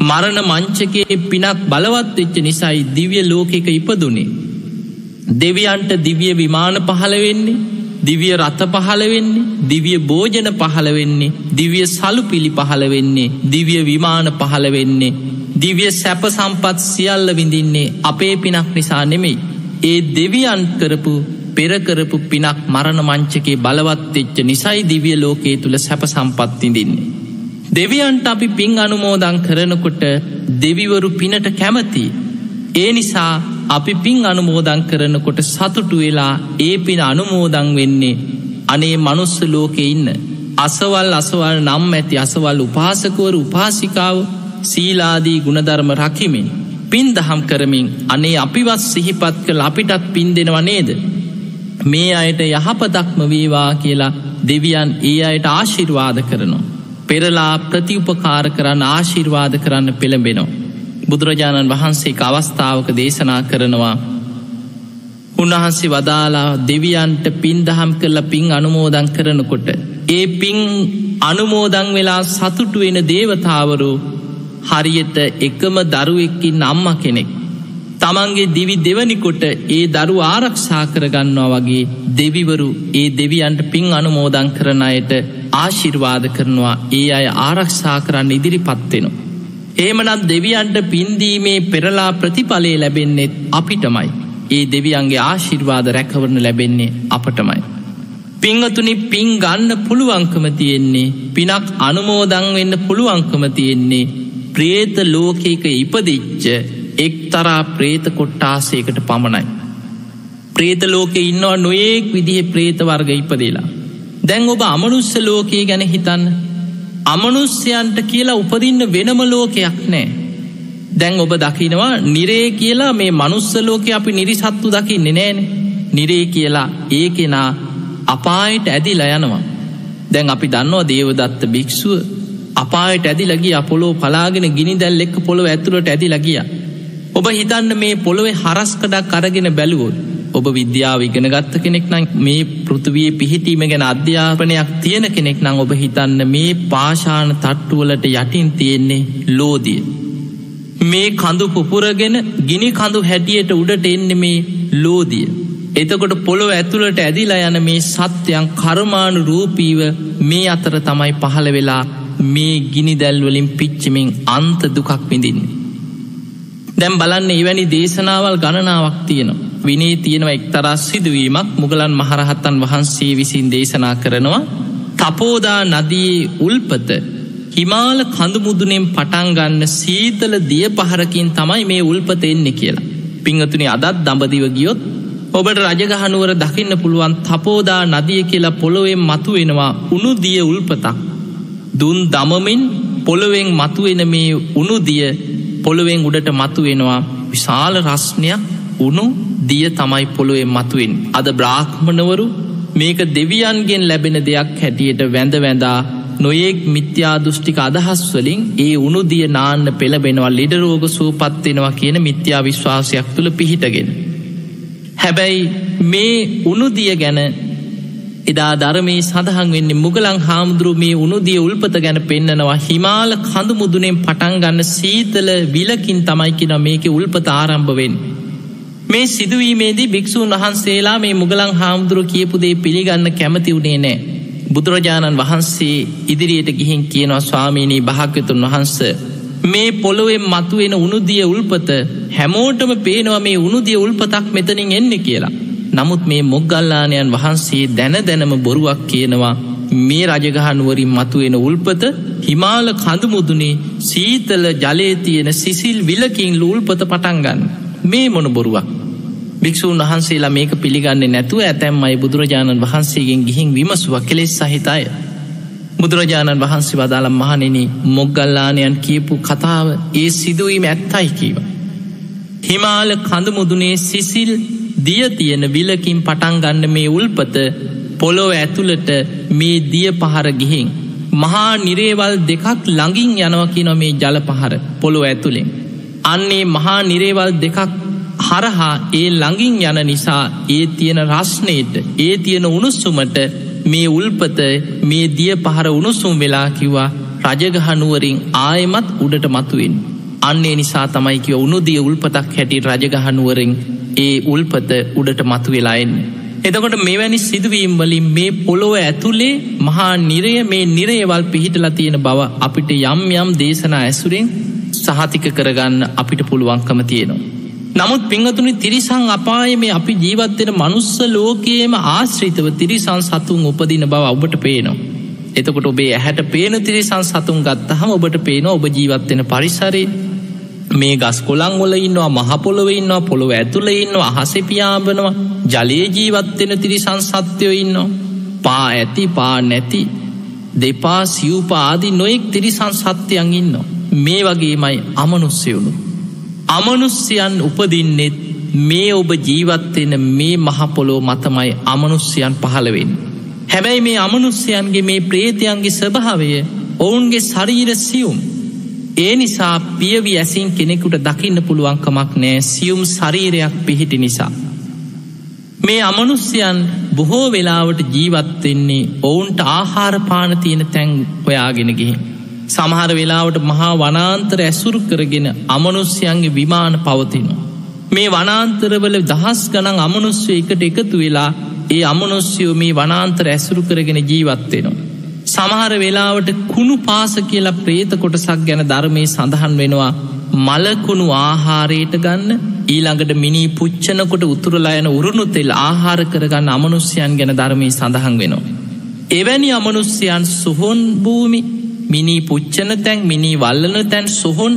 මරණ මංචකයේ පිනක් බලවත් එච්ච නිසයි දිව්‍ය ලෝකෙක ඉපදුනේ. දෙවියන්ට දිවිය විමාන පහළවෙන්නේ දිවිය රථ පහළවෙන්නේ දිවිය භෝජන පහළවෙන්නේ දිවිය සලු පිළි පහළවෙන්නේ දිවිය විමාන පහළවෙන්නේ දිවිය සැප සම්පත් සියල්ල විඳින්නේ අපේ පිනක් නිසා නෙමෙයි. ඒ දෙවියන් කරපු පෙරකරපු පිනක් මරණ මංචකේ බලවත්වෙච්ච නිසයි දිවිය ලෝකයේ තුළ සැප සම්පත්තිදින්නේ. දෙවියන්ට අපි පින් අනුමෝදං කරනකොට දෙවිවරු පිනට කැමති. ඒ නිසා අපි පින් අනුමෝදං කරනකොට සතුටු වෙලා ඒ පින අනුමෝදං වෙන්නේ අනේ මනුස්ස ලෝකෙ ඉන්න. අසවල් අසවල් නම් ඇති අසවල් උපාසකවර උපාසිකාව සීලාදී ගුණධර්ම රකිමින් පින් දහම් කරමින් අනේ අපිවත් සිහිපත් කළ අපිටත් පින් දෙනව නේද. මේ අයට යහපතක්ම වේවා කියලා දෙවියන් ඒ අයට ආශිර්වාද කරනවා. පෙරලා ප්‍රතිඋපකාර කරන්න ආශිර්වාද කරන්න පෙළඹෙනවා. බුදුරජාණන් වහන්සේ අවස්ථාවක දේශනා කරනවා. උන්වහන්සේ වදාලා දෙවියන්ට පින් දහම් කරල පින් අනුමෝදං කරනකොට. ඒ පින් අනුමෝදං වෙලා සතුටු වෙන දේවතාවරු හරියට එකම දරුවෙක්කින් අම්ම කෙනෙක්. තමන්ගේ දිවි දෙවනිකොට ඒ දරු ආරක්ෂා කරගන්නවා වගේ දෙවිවරු ඒ දෙවියන්ට පින් අනුමෝදං කරන අයට ආශිර්වාද කරනවා ඒ අය ආරක්ෂා කරන්න ඉදිරි පත්වෙනවා. ඒමනත් දෙවියන්ට පින්දීමේ පෙරලා ප්‍රතිඵලේ ලැබෙන්නෙත් අපිටමයි. ඒ දෙවියන්ගේ ආශිර්වාද රැකවරණ ලැබෙන්නේ අපටමයි. පිංහතුනි පින් ගන්න පුළුවන්කම තියෙන්නේ පිනක් අනුමෝදං වෙන්න පුළුවන්කම තියෙන්නේ ප්‍රේත ලෝකයක ඉපදිච්ච එක්තරා ප්‍රේත කොට්ටාසයකට පමණයි. ප්‍රේත ලෝකෙ ඉන්නවා නොයෙක් විදිහ ප්‍රේත වර්ග ඉපදේලා. දැන් ඔබ අමනුස්ස ලෝකයේ ගැන හිතන්න අමනුස්්‍යයන්ට කියලා උපදින්න වෙනම ලෝකයක් නෑ. දැන් ඔබ දකිනවා නිරේ කියලා මේ මනුස්සලෝක අපි නිරිසත්තු දකින්නේ නෑන නිරේ කියලා ඒ කෙනා අපායට ඇදිලා යනවා. දැන් අපි දන්නවා දේවදත්ත භික්‍ෂුව අපායට ඇදි ලගිය පොලෝ පලාගෙන ගිනි දැල් එක් පොළොව ඇතුළට ඇදි ලගිය. ඔබ හිතන්න මේ පොළොවේ හරස්කඩක් අරගෙන බැලුවොත් ඔබ විද්‍යාව ඉගෙන ගත්ත කෙනෙක් නම් මේ පෘතිවයේ පිහිටීම ගැන අධ්‍යාපනයක් තියෙන කෙනෙක් නම් ඔබ හිතන්න මේ පාෂාන තට්ටුවලට යටින් තියෙන්නේ ලෝදිය. මේ කඳු පුපුරගෙන ගිනි කඳු හැටියට උඩට එන්න මේ ලෝදිය. එතකොට පොළොව ඇතුළට ඇදිලා යන මේ සත්‍යයන් කර්මාණු රූපීව මේ අතර තමයි පහළ වෙලා මේ ගිනි දැල්වලින් පිච්චමින් අන්ත දුකක් විඳින්නේ. දැම් බලන්න එවැනි දේශනාවල් ගණනාවක් තියෙනවා. විනේ තියෙනව එක්තරා සිදුවීමක් මුගලන් මහරහත්තන් වහන්සේ විසින් දේශනා කරනවා තපෝදා නදයේ උල්පත හිමාල කඳුමුදුනෙන් පටන්ගන්න සීතල දිය පහරකින් තමයි මේ උල්පත එන්නේ කියලා. පිංහතුනි අදත් දඹදිව ගියොත් ඔබට රජගහනුවර දකින්න පුළුවන් තපෝදා නදිය කියලා පොළොවෙන් මතුවෙනවා උුණු දිය උල්පතක්. දුන් දමමින් පොළොවෙන් මතුවෙන මේ උුණුදිය පොළොවෙන් උඩට මතුවෙනවා විශාල රස්නයක් උුණු දිය තමයි පොළොවෙන් මතුවෙන් අද බ්‍රාහ්මණවරු මේක දෙවියන්ගෙන් ලැබෙන දෙයක් හැටියට වැඳ වැඳා නොයෙක් මිත්‍යා දෘෂ්ටික අදහස්වලින් ඒ උනුදිය නාන්න පෙළබෙනවා ලිඩරෝග සූපත්වෙනවා කියන මිත්‍යා විශ්වාසයක් තුළ පිහිටගෙන. හැබැයි මේ උනුදිය ගැන එදා ධරමී සඳහන් වෙන්නේ මුගලං හාමුදුරුව මේ උනුදිය උල්පත ගැන පෙන්නනවා හිමාල කඳු මුදුනෙන් පටන්ගන්න සීතල විලකින් තමයිකින මේක උල්පත ආරම්භවෙන්. මේ සිදුවීමේදී භික්‍ෂූන් වහන්සේලා මේ මුගලං හාමුදුරුව කියපුදේ පිළිගන්න කැමති වුණේ නෑ. බුදුරජාණන් වහන්සේ ඉදිරියට ගිහින් කියනවා ස්වාමීණී භාග්‍යතුන් වහන්ස මේ පොළොවෙන් මතුවෙන උනුදිය උල්පත හැමෝටම පේනවා මේ උනුදිය උල්පතක් මෙතනින් එන්න කියලා. නමුත් මේ මොග්ගල්ලානයන් වහන්සේ දැන දැනම බොරුවක් කියනවා. මේ රජගහනුවරින් මතුවෙන උල්පත හිමාල කඳුමුදුනේ සීතල ජලය තියෙන සිසිල් විලකින් ලූල්පත පටන්ගන්න මේ මොන බොරුවක්? භික්‍ෂූන් වහන්සේලා මේක පිළිගන්නේ නැතුව ඇතැම් අයි බුදුරජාණන් වහන්සේගෙන් ගිහින් විමසුව කෙලෙස් සහිතය බුදුරජාණන් වහන්සේ වදාළම් මහනෙන මොග්ගල්ලානයන් කියපු කතාව ඒ සිදුවීම ඇත්තයි කීව. හිමාල කඳමුදුනේ සිසිල් දිය තියෙන විලකින් පටන්ගන්න මේ උල්පත පොලොව ඇතුළට මේ දිය පහර ගිහින්. මහා නිරේවල් දෙකක් ළඟින් යනවකි නො මේ ජල පහර පොළොව ඇතුළෙන්. අන්නේ මහා නිරේවල් දෙකක් හරහා ඒ ළඟින් යන නිසා ඒ තියෙන රශ්නයට ඒ තියෙන උණුස්සුමට මේ උල්පත මේ දිය පහර උණුසුම් වෙලා කිව්වා රජගහනුවරින් ආයමත් උඩට මතුවෙන්. අන්නේ නිසා තමයි කිව උුණුදිය උල්පතක් හැටි රජගහනුවරින් ඒ උල්පත උඩට මතු වෙලාෙන්. එතකොට මෙවැනි සිදුවීම් වලින් මේ පොළොව ඇතුළේ මහා නිරය මේ නිරේවල් පිහිටලා තියෙන බව අපිට යම් යම් දේශනා ඇසුරෙන් සහතික කරගන්න අපිට පුළුවන්කම තියෙනවා. නමුත් පිංහතුනි තිරිසං අපාය මේ අපි ජීවත්වෙන මනුස්ස ලෝකයේම ආශ්‍රිතව තිරිසං සතුන් උපදින බව ඔබට පේනවා. එතකොට ඔබේ ඇහැට පේන තිරිසං සතුන් ගත්තහම ඔබට පේන ඔබ ජීවත්වෙන පරිසරේ මේ ගස් කොළං වල ඉන්නවා මහපොළොව ඉන්නවා පොළොව ඇතුළ ඉන්නවා අහසෙපියාඹනවා ජලයේ ජීවත්වෙන තිරිසං සත්‍යයෝ ඉන්නවා පා ඇති පා නැති දෙපා සිව්පාදි නොයෙක් තිරිසං සත්‍යයන් ඉන්නවා මේ වගේමයි අමනුස්්‍යවුණු අමනුස්්‍යයන් උපදින්නෙත් මේ ඔබ ජීවත්වෙන මේ මහපොලෝ මතමයි අමනුස්්‍යයන් පහළවෙන්. හැබැයි මේ අමනුස්්‍යයන්ගේ මේ ප්‍රේතයන්ගේ ස්වභාවය ඔවුන්ගේ ශරීර සියුම්. ඒ නිසා පියවි ඇසින් කෙනෙකුට දකින්න පුළුවන්කමක් නෑ සියුම් ශරීරයක් පිහිටි නිසා. මේ අමනුස්්‍යයන් බොහෝ වෙලාවට ජීවත්වෙන්නේ ඔවුන්ට ආහාරපාන තියෙන තැන් ඔයාගෙන ගිහින්. සමහර වෙලාවට මහා වනාන්තර ඇසුරු කරගෙන අමනුස්්‍යයන්ගේ විමාන පවතිනවා. මේ වනාන්තරවල දහස් ගනන් අමනුස්්‍ය එකට එකතු වෙලා ඒ අමනුස්්‍යයෝ මේ වනාන්තර ඇසුරු කරගෙන ජීවත්වෙනවා. සමහර වෙලාවට කුණු පාස කියලා ප්‍රේත කොටසක් ගැන ධර්මය සඳහන් වෙනවා මලකුණු ආහාරයට ගන්න ඊළඟට මිනි පුච්චනකොට උතුරලායන උරුණු තෙල් ආහාර කරගන්න අමනුස්්‍යයන් ගැන ධර්මී සඳහන් වෙනවා. එවැනි අමනුස්්‍යයන් සුහොන් භූමි මිනි පුච්චන තැන් මිනි වල්ලන තැන් සොහොන්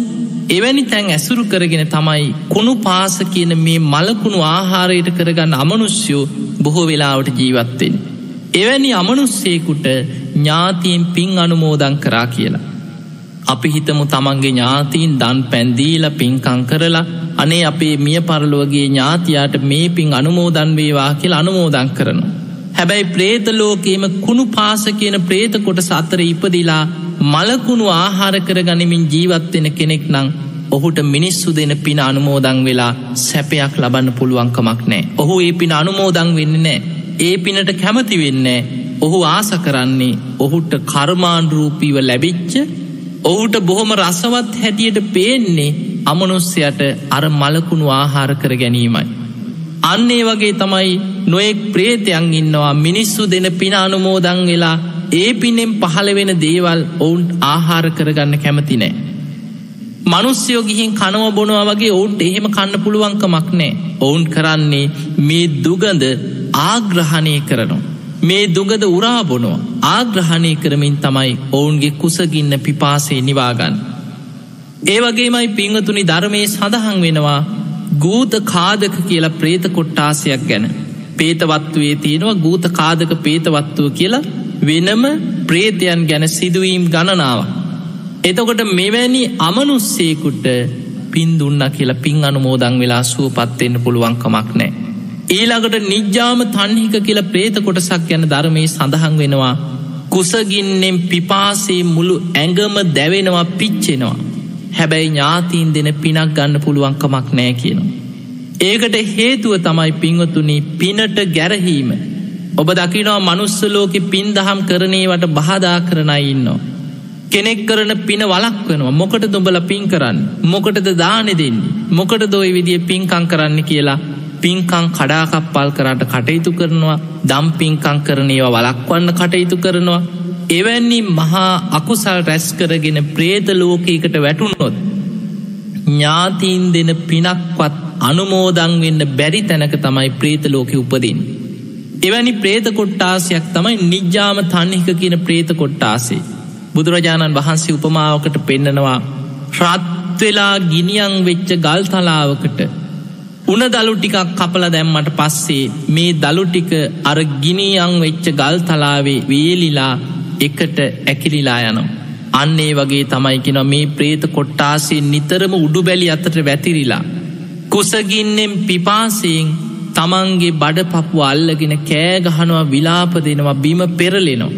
එවැනි තැන් ඇසුරු කරගෙන තමයි කුණු පාස කියන මේ මලකුණු ආහාරයට කරගන්න අමනුස්්‍යයෝ බොහෝ වෙලාවට ජීවත්වෙන්. එවැනි අමනුස්සේකුට ඥාතීන් පින් අනුමෝදං කරා කියලා. අපි හිතමු තමන්ගේ ඥාතීන් දන් පැන්දීල පින්කං කරලා අනේ අපේ මිය පරලුවගේ ඥාතියාට මේ පින් අනුමෝදන් වේවා කියලා අනුමෝදං කරනවා. හැබැයි ප්‍රේතලෝකේම කුණු පාස කියන ප්‍රේත කොට සත්තර ඉපදිලා මලකුණු ආහාර කර ගනිමින් ජීවත්වෙන කෙනෙක් නං ඔහුට මිනිස්සු දෙන පින අනුමෝදං වෙලා සැපයක් ලබන්න පුළුවන්කමක් නෑ. ඔහු ඒ පින අනුමෝදං වෙන්න නෑ. ඒ පිනට කැමති වෙන්නේ. ඔහු ආස කරන්නේ ඔහුට කර්මාණරූපීව ලැබිච්ච ඔහුට බොහොම රසවත් හැටියට පේන්නේ අමනුස්්‍යයට අර මලකුණු ආහාර කර ගැනීමයි. අන්නේ වගේ තමයි නොයෙක් ප්‍රේතයන් ඉන්නවා මිනිස්සු දෙන පින අනුමෝදං වෙලා ඒ පිනෙන් පහළ වෙන දේවල් ඔවුන් ආහාර කරගන්න කැමති නෑ. මනුස්්‍යයෝ ගිහින් කනව බොනවා වගේ ඔවුන්ට එහෙම කන්න පුළුවන්කමක් නෑ. ඔවුන් කරන්නේ මේ දුගඳ ආග්‍රහණය කරනවා. මේ දුගද උරාබොනෝ ආග්‍රහණය කරමින් තමයි ඔවුන්ගේ කුසගින්න පිපාසේ නිවාගන්න. ඒ වගේමයි පිංහතුනි ධර්මය සඳහන් වෙනවා ගූත කාදක කියලා ප්‍රේත කොට්ටාසයක් ගැන. පේතවත්තුවේ තියෙනවා ගූත කාදක පේතවත්තුව කියලා වෙනම ප්‍රේතයන් ගැන සිදුවීම් ගණනාව. එතකොට මෙවැනි අමනුස්සේකුට පින් දුන්න කියලා පින් අනුමෝදං වෙලා සුව පත්වෙන්න පුළුවන්කමක් නෑ. ඊළඟට නිජ්ජාම තන්හික කියල ප්‍රේත කොටසක් ගැන ධර්මය සඳහන් වෙනවා. කුසගින්නෙන් පිපාසේ මුළු ඇඟම දැවෙනවා පිච්චෙනවා. හැබැයි ඥාතීන් දෙන පිනක් ගන්න පුළුවන්කමක් නෑ කියනවා. ඒකට හේතුව තමයි පිංවතුනි පිනට ගැරහීම. ඔබ දකිනවා මනුස්සලෝක පින් දහම් කරනේවට බහදා කරනයි ඉන්නවා. කෙනෙක් කරන පින වලක් වෙනවා මොකට දුඹල පින් කරන්න මොකටද දානෙ දෙන්නේ මොකට දොයි විදිිය පින්කං කරන්න කියලා පින්කං කඩාකප්පල් කරට කටයුතු කරනවා දම්පින්කං කරනේවා වලක්වන්න කටයුතු කරනවා එවැන්නි මහා අකුසල් රැස් කරගෙන ප්‍රේත ලෝකීකට වැටුනොත් ඥාතීන් දෙන පිනක්වත් අනුමෝදං වෙන්න බැරි තැනක තමයි ප්‍රේත ලෝකෙ උපදින්. එවැනි ප්‍රේත කොට්ටාසයක් තමයි නිජ්ජාම තන්හික කියන ප්‍රේත කොට්ටාසේ. බුදුරජාණන් වහන්සේ උපමාවකට පෙන්නනවා රත්වෙලා ගිනියන් වෙච්ච ගල් තලාවකට උන දළු ටිකක් කපල දැම්මට පස්සේ මේ දළු ටික අර ගිනියන් වෙච්ච ගල් තලාවේ වේලිලා එකට ඇකිලිලා යනවා. අන්නේ වගේ තමයිකින මේ ප්‍රේත කොට්ටාසේ නිතරම උඩු බැලි අතට වැතිරිලා. කුසගින්නෙන් පිපාසයෙන් තමන්ගේ බඩ පපු අල්ලගෙන කෑගහනවා විලාප දෙනවා බිම පෙරලෙනවා.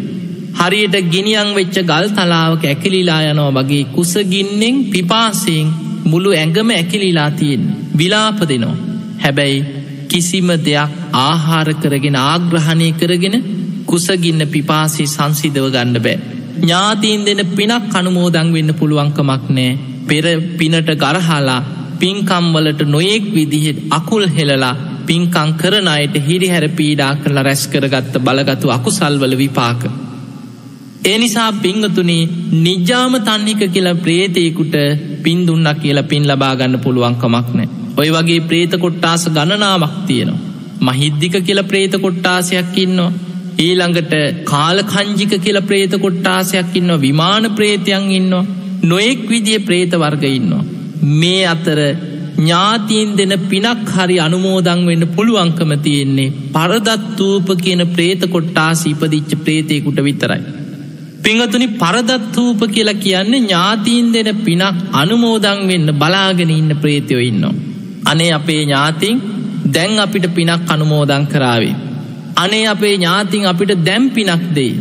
හරියට ගිනියන් වෙච්ච ගල් තලාවක ඇකිලිලා යනවා වගේ කුසගින්නෙන් පිපාසයෙන් මුළු ඇඟම ඇකිලිලා තියෙන් විලාප දෙනවා. හැබැයි කිසිම දෙයක් ආහාර කරගෙන ආග්‍රහණය කරගෙන කුසගින්න පිපාසි සංසිදව ගන්න බෑ. ඥාතීන් දෙන පිනක් අනුමෝදං වෙන්න පුළුවන්කමක් නෑ පෙර පිනට ගරහලා පින්කම්වලට නොයෙක් විදිහෙත් අකුල් හෙලලා පින්කං කරන අයට හිරිහැර පීඩා කරලා රැස් කරගත්ත බලගතු අකුසල්වල විපාක. ඒ නිසා පිංගතුනේ නිජ්ජාම තන්නික කියලා ප්‍රේතයකුට පින්දුන්නක් කියලා පින් ලබාගන්න පුළුවන්කමක් නෑ. ඔය වගේ ප්‍රේත කොට්ටාස ගණනාවක් තියෙනවා. මහිද්දික කියල ප්‍රේත කොට්ටාසයක් ඉන්නවා. ඊළඟට කාලකංජික කියල ප්‍රේත කොට්ටාසයක් ඉන්නවා විමාන ප්‍රේතයන් ඉන්නවා. නොයෙක් විදිිය ප්‍රේත වර්ග ඉන්නවා. මේ අතර ඥාතීන් දෙන පිනක් හරි අනුමෝදං වෙන්න පුළුවන්කම තියෙන්නේ පරදත්වූප කියන ප්‍රේත කොට්ටාස ඉපදිච්ච ප්‍රේතයකුට විතරයි. පිංහතුනි පරදත්වූප කියලා කියන්නේ ඥාතීන් දෙන පිනක් අනුමෝදං වෙන්න බලාගෙන ඉන්න ප්‍රේතයෝ ඉන්නවා. අනේ අපේ ඥාතින් දැන් අපිට පිනක් අනුමෝදං කරාවේ. අනේ අපේ ඥාතින් අපිට දැම් පිනක් දෙයි.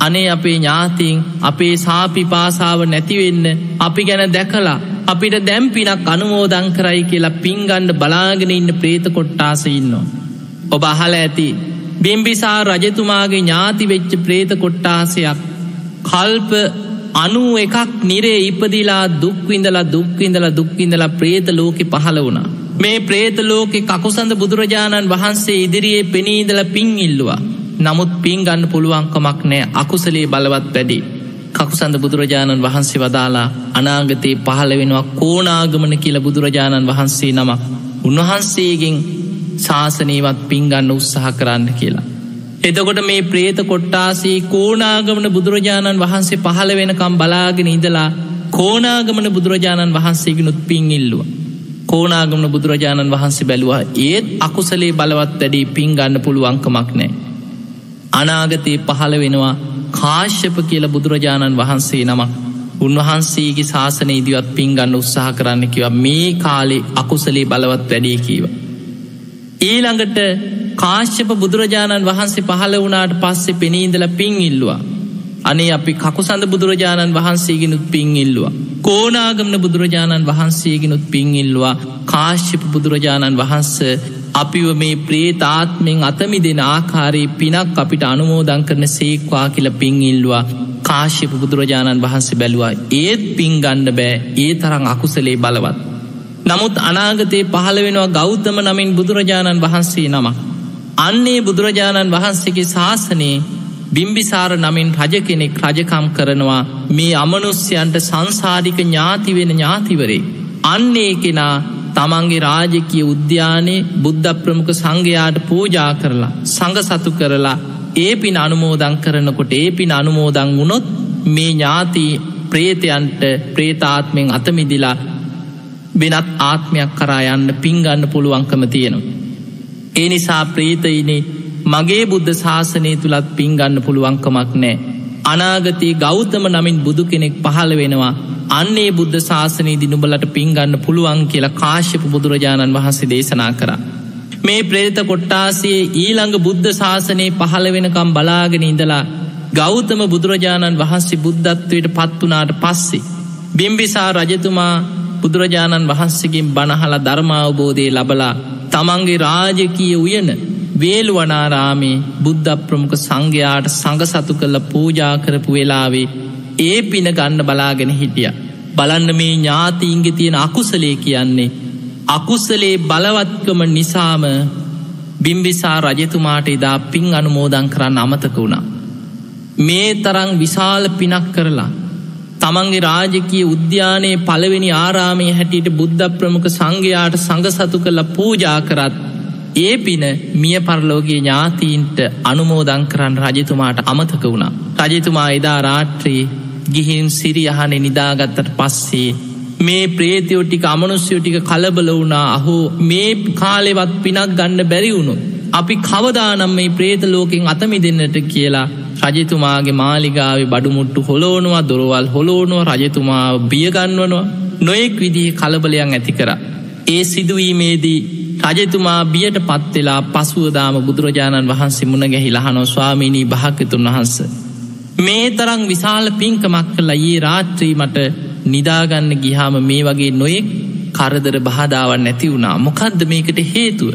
අනේ අපේ ඥාතින් අපේ සාපි පාසාව නැතිවෙන්න අපි ගැන දැකලා අපිට දැම් පිනක් අනුමෝදං කරයි කියලා පින්ගණ්ඩ බලාගෙන ඉන්න ප්‍රේත කොට්ටාස ඉන්නවා. ඔබ අහල ඇති බිම්බිසා රජතුමාගේ ඥාති වෙච්ච ප්‍රේත කොට්ටාසයක් කල්ප අනු එකක් නිරේ ඉපදිලා දුක්විඳලා දුක්විඳලා දුක්විඳලා ප්‍රේත ලෝකෙ පහළ වුණා. මේ ප්‍රේත ලෝකෙ කකුසඳ බුදුරජාණන් වහන්සේ ඉදිරියේ පෙනීදල පින් ඉල්ලවා. නමුත් පින් ගන්න පුළුවන්කමක් නෑ අකුසලේ බලවත් වැඩි. කකුසඳ බුදුරජාණන් වහන්සේ වදාලා අනාගතයේ පහළ වෙනවා කෝනාගමන කියල බුදුරජාණන් වහන්සේ නමක්. උන්වහන්සේගෙන් ශාසනීවත් පින්ගන්න උත්සාහ කරන්න කියලා. එතකොට මේ ප්‍රේත කොට්ටාසේ කෝනාගමන බුදුරජාණන් වහන්සේ පහළ වෙනකම් බලාගෙන ඉඳලා කෝනාගමන බුදුරජාණන් වහන්සේගෙනුත් පින් ඉල්ලුව. කෝනාගමන බුදුරජාණන් වහන්සේ බැලවා ඒත් අකුසලේ බලවත් වැඩි පින් ගන්න පුළුවන්කමක් නෑ. අනාගතයේ පහළ වෙනවා කාශ්‍යප කියල බුදුරජාණන් වහන්සේ නමක් උන්වහන්සේගේ ශාසන ඉදිවත් පින්ගන්න උත්සාහ කරන්න කිව මේ කාලේ අකුසලේ බලවත් වැඩේ කීව. ඊළඟට කාශ්‍යප බුදුරජාණන් වහන්සේ පහළ වුණාට පස්සේ පෙනීදල පින් ඉල්ලවා. අනේ අපි කකුසඳ බුදුරජාණන් වහන්සේගෙනුත් පින් ඉල්ලවා. කෝනාගමන බුදුරජාණන් වහන්සේගෙනුත් පින් ඉල්ලවා කාශ්‍යප බුදුරජාණන් වහන්ස අපිව මේ ප්‍රේතාත්මෙන් අතමි දෙෙන ආකාරයේ පිනක් අපිට අනුමෝදං කරන සේක්වා කියල පින් ඉල්ලවා කාශ්‍යප බුදුරජාණන් වහන්සේ බැලවා ඒත් පින් ගණ්ඩ බෑ ඒ තරං අකුසලේ බලවත්. නමුත් අනාගතයේ පහළ වෙනවා ගෞතම නමින් බුදුරජාණන් වහන්සේ නමක්. අන්නේ බුදුරජාණන් වහන්සේගේ ශාසනයේ බිම්බිසාර නමින් රජ කෙනෙක් රජකම් කරනවා මේ අමනුස්්‍යයන්ට සංසාධික ඥාති වෙන ඥාතිවරේ. අන්නේ කෙනා තමන්ගේ රාජකය උද්‍යානයේ බුද්ධ ප්‍රමුඛ සංඝයාට පූජා කරලා සඟ සතු කරලා ඒ පින අනුමෝදං කරනකොට ඒ පින අනුමෝදං වුණොත් මේ ඥාති ප්‍රේතයන්ට ප්‍රේතාත්මෙන් අතමිදිලා වෙනත් ආත්මයක් කරා යන්න පින්ගන්න පුළුවන්කම තියෙනවා. ඒ නිසා ප්‍රීතයිනේ මගේ බුද්ධ ශාසනය තුළත් පින්ගන්න පුළුවන්කමක් නෑ. අනාගතයේ ගෞතම නමින් බුදු කෙනෙක් පහළ වෙනවා අන්නේ බුද්ධ ශාසනයේ දිනුබලට පින්ගන්න පුළුවන් කියලා කාශ්‍යප බුදුරජාණන් වහන්සේ දේශනා කර. මේ ප්‍රේත කොට්ටාසේ ඊළඟ බුද්ධ ශාසනයේ පහළ වෙනකම් බලාගෙන ඉඳලා ගෞතම බුදුරජාණන් වහන්සේ බුද්ධත්වයට පත්වනාට පස්සේ. බිම්බිසා රජතුමා බුදුරජාණන් වහන්සකින් බණහල ධර්මාවබෝධය ලබලා තමන්ගේ රාජකීය උයන වේල්වනාරාමේ බුද්ධ ප්‍රමුඛ සංඝයාට සඟ සතු කළ පූජා කරපු වෙලාවේ ඒ පින ගන්න බලාගෙන හිටිය. බලන්න මේ ඥාතීන්ගෙ තියෙන අකුසලේ කියන්නේ. අකුසලේ බලවත්කම නිසාම බිම්බිසා රජතුමාට එදා පින් අනුමෝදං කරන්න අමතක වුණා. මේ තරං විශාල පිනක් කරලා. තමන්ගේ රාජකය උද්‍යානයේ පළවෙනි ආරාමය හැටියට බුද්ධ ප්‍රමුඛ සංඝයාට සඟසතු කළ පූජා කරත් ඒ පින මිය පරලෝගේ ඥාතීන්ට අනුමෝදං කරන්න රජතුමාට අමතක වුණා. රජතුමා එදා රාත්‍රී ගිහින් සිරියහන නිදාගත්තට පස්සේ මේ ප්‍රේතියෝ ටික අමනුස්්‍යයෝ ටික කලබල වුණා අහෝ මේ කාලෙවත් පිනක් ගන්න බැරි වුණු. අපි කවදානම් මේ ප්‍රේත ලෝකෙන් අතමි දෙන්නට කියලා රජතුමාගේ මාලිගාවේ බඩුමුට්ටු හොලෝනවා දොරවල් හොලෝනුව රජතුමා බියගන්වනවා නොයෙක් විදිහ කලබලයන් ඇති කර. ඒ සිදුවීමේදී රජතුමා බියට පත්වෙලා පසුවදාම බුදුරජාණන් වහන්සේ මුණ ගැහි ලහනෝ ස්වාමීණී භාකතුන් වහන්ස. මේ තරං විශාල පින්කමක් කලා ඒ රාත්‍රී මට නිදාගන්න ගිහාම මේ වගේ නොයෙක් කරදර බහදාවන් නැති වුණා මොකක්ද මේකට හේතුව.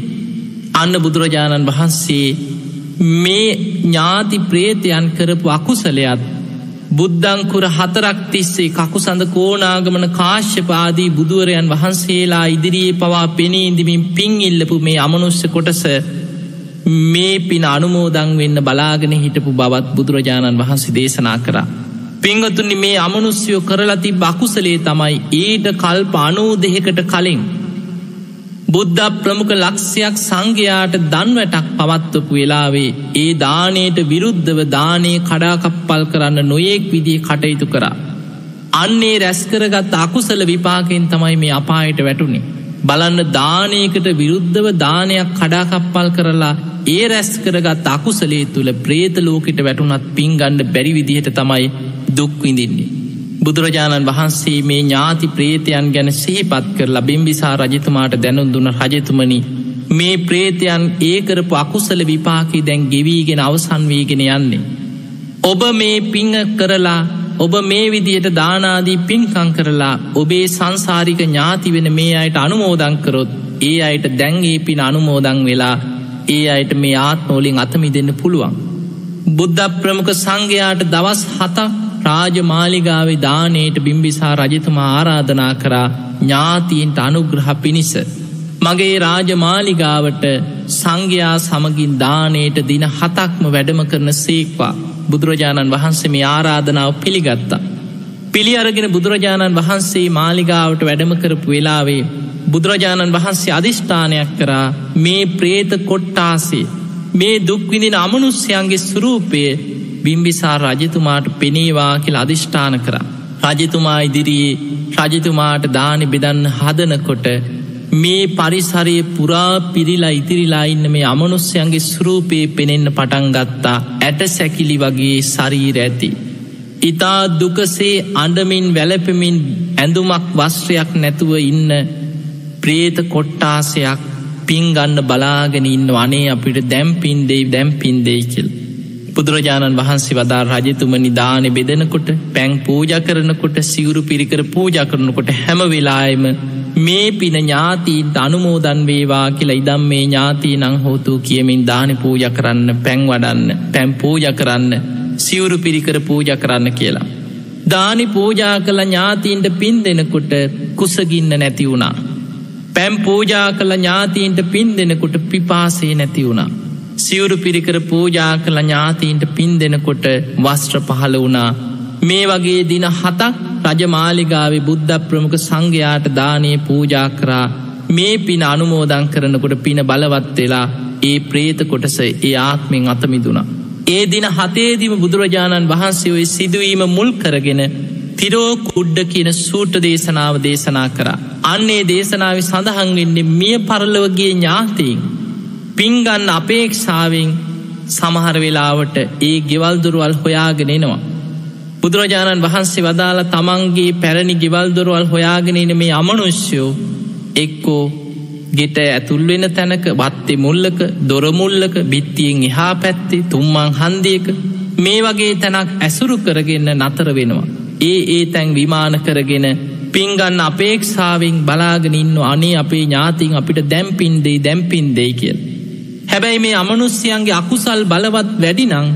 අන්න බුදුරජාණන් වහන්සේ මේ ඥාති ප්‍රේතයන් කරපු අකුසලයත් බුද්ධංකුර හතරක් තිස්සේ කකු සඳ කෝනාගමන කාශ්‍යපාදී බුදුවරයන් වහන්සේලා ඉදිරියේ පවා පෙනීඉදිමින් පින් ඉල්ලපු මේ අමනුස්්‍ය කොටස මේ පින අනුමෝදං වෙන්න බලාගෙන හිටපු බවත් බුදුරජාණන් වහන්සේ දේශනා කරා. පිංගතුනි මේ අමනුස්්‍යයෝ කරලති බකුසලේ තමයි ඊට කල්ප අනූ දෙහෙකට කලින් බුද්ධ ප්‍රමුඛ ලක්ෂයක් සංඝයාට දන්වැටක් පවත්වපු වෙලාවේ ඒ දානයට විරුද්ධව දානය කඩාකප්පල් කරන්න නොයෙක් විදිී කටයුතු කරා. අන්නේ රැස්කරගත් අකුසල විපාකෙන් තමයි මේ අපායට වැටුනේ. බලන්න දානයකට විරුද්ධව දානයක් කඩාකප්පල් කරලා ඒ රැස් කරගත් අකුසලේ තුළ ප්‍රේතලෝකට වැටුනත් පින්ගණ්ඩ බැරි විදිහට තමයි දුක්විඳින්නේ. බුදුරජාණන් වහන්සේ මේ ඥාති ප්‍රේතයන් ගැන සිහිපත් කරලා බිම්බිසා රජතුමාට දැනුන් දුන රජතුමනි මේ ප්‍රේතයන් ඒකරපු අකුසල විපාකි දැන් ගෙවීගෙන අවසන් වීගෙන යන්නේ. ඔබ මේ පිංහ කරලා ඔබ මේ විදියට දානාදී පින්කං කරලා ඔබේ සංසාරික ඥාති වෙන මේ අයට අනුමෝදංකරොත් ඒ අයට දැන්ගේ පින අනුමෝදං වෙලා ඒ අයට මේ ආත්මෝලින් අතමි දෙන්න පුළුවන්. බුද්ධ ප්‍රමුඛ සංඝයාට දවස් හතක් රාජමාලිගාවේ දානයට බිම්බිසා රජතුමා ආරාධනා කරා ඥාතීන්ට අනුග්‍රහ පිණිස. මගේ රාජමාලිගාවට සංඝයා සමගින් දානයට දින හතක්ම වැඩම කරන සේක්වා බුදුරජාණන් වහන්සේ මේ ආරාධනාව පිළිගත්තා. පිළි අරගෙන බුදුරජාණන් වහන්සේ මාලිගාවට වැඩම කරපු වෙලාවේ බුදුරජාණන් වහන්සේ අධිෂ්ඨානයක් කරා මේ ප්‍රේත කොට්ටාසේ මේ දුක්විදින අමනුස්්‍යයන්ගේ ස්වරූපය බිම්බිසා රජතුමාට පෙනේවා කියල අධිෂ්ඨාන කර. රජතුමා ඉදිරියේ රජතුමාට දානි බෙදන්න හදනකොට මේ පරිසරය පුරා පිරිලා ඉතිරිලා ඉන්න මේ අමනුස්්‍යයන්ගේ ස්රූපයේ පෙනෙන්න පටන්ගත්තා ඇට සැකිලි වගේ ශරීර ඇති. ඉතා දුකසේ අඩමින් වැලපෙමින් ඇඳුමක් වස්ත්‍රයක් නැතුව ඉන්න ප්‍රේත කොට්ටාසයක් පින්ගන්න බලාගෙන ඉන්න අනේ අපිට දැම්පින්දෙයි දැම්පින්දෙයි කියල්. බුදුරජාණන් වහන්සේ වදා රජතුම නිධානය බෙදෙනකොට පැං පූජ කරනකොට සිවුරු පිරිකර පූජ කරනකොට හැම වෙලායම මේ පින ඥාතීන්ට අනුමෝදන් වේවා කියලා ඉදම් මේ ඥාතී නං හෝතු කියමින් දාන පූජ කරන්න පැන් වඩන්න පැම් පූජ කරන්න සිවුරු පිරිකර පූජ කරන්න කියලා. දානි පූජා කළ ඥාතීන්ට පින් දෙනකොට කුසගින්න නැති වුණා. පැම් පූජා කළ ඥාතීන්ට පින් දෙනකොට පිපාසේ නැති වුණා. සිවුරු පිරිකර පූජා කළ ඥාතීන්ට පින් දෙනකොට වස්ත්‍ර පහළ වුණා. මේ වගේ දින හතක් රජමාලිගාවේ බුද්ධ ප්‍රමුඛ සංඝයාට දානය පූජා කරා මේ පින අනුමෝදං කරනකොට පින බලවත් වෙලා ඒ ප්‍රේත කොටස ඒ ආත්මෙන් අතමිදුුණා. ඒ දින හතේදිම බුදුරජාණන් වහන්සේ ඔය සිදුවීම මුල් කරගෙන තිරෝ කුඩ්ඩ කියන සූට දේශනාව දේශනා කරා. අන්නේ දේශනාව සඳහන්වෙන්නේ මිය පරලවගේ ඥාතීන්. පින්ගන්න අපේක්ෂාවෙන් සමහර වෙලාවට ඒ ගෙවල්දුරුවල් හොයාගෙනෙනවා. බුදුරජාණන් වහන්සේ වදාළ තමන්ගේ පැරණි ගෙවල්දොරුවල් හොයාගෙනන මේ අමනුෂ්‍යයෝ එක්කෝ ගෙට ඇතුල්වෙන තැනක වත්තේ මුල්ලක දොරමුල්ලක බිත්තියෙන් එහා පැත්තේ තුම්මං හන්දියක මේ වගේ තැනක් ඇසුරු කරගන්න නතර වෙනවා. ඒ ඒ තැන් විමාන කරගෙන පින්ගන්න අපේක්ෂාවෙන් බලාගෙන ඉන්න අනේ අපේ ඥාතින් අපිට දැම්පින්දෙයි දැම්පින්දෙයි කියල්. හැබැයි මේ අමනුස්්‍යයන්ගේ අකුසල් බලවත් වැඩිනං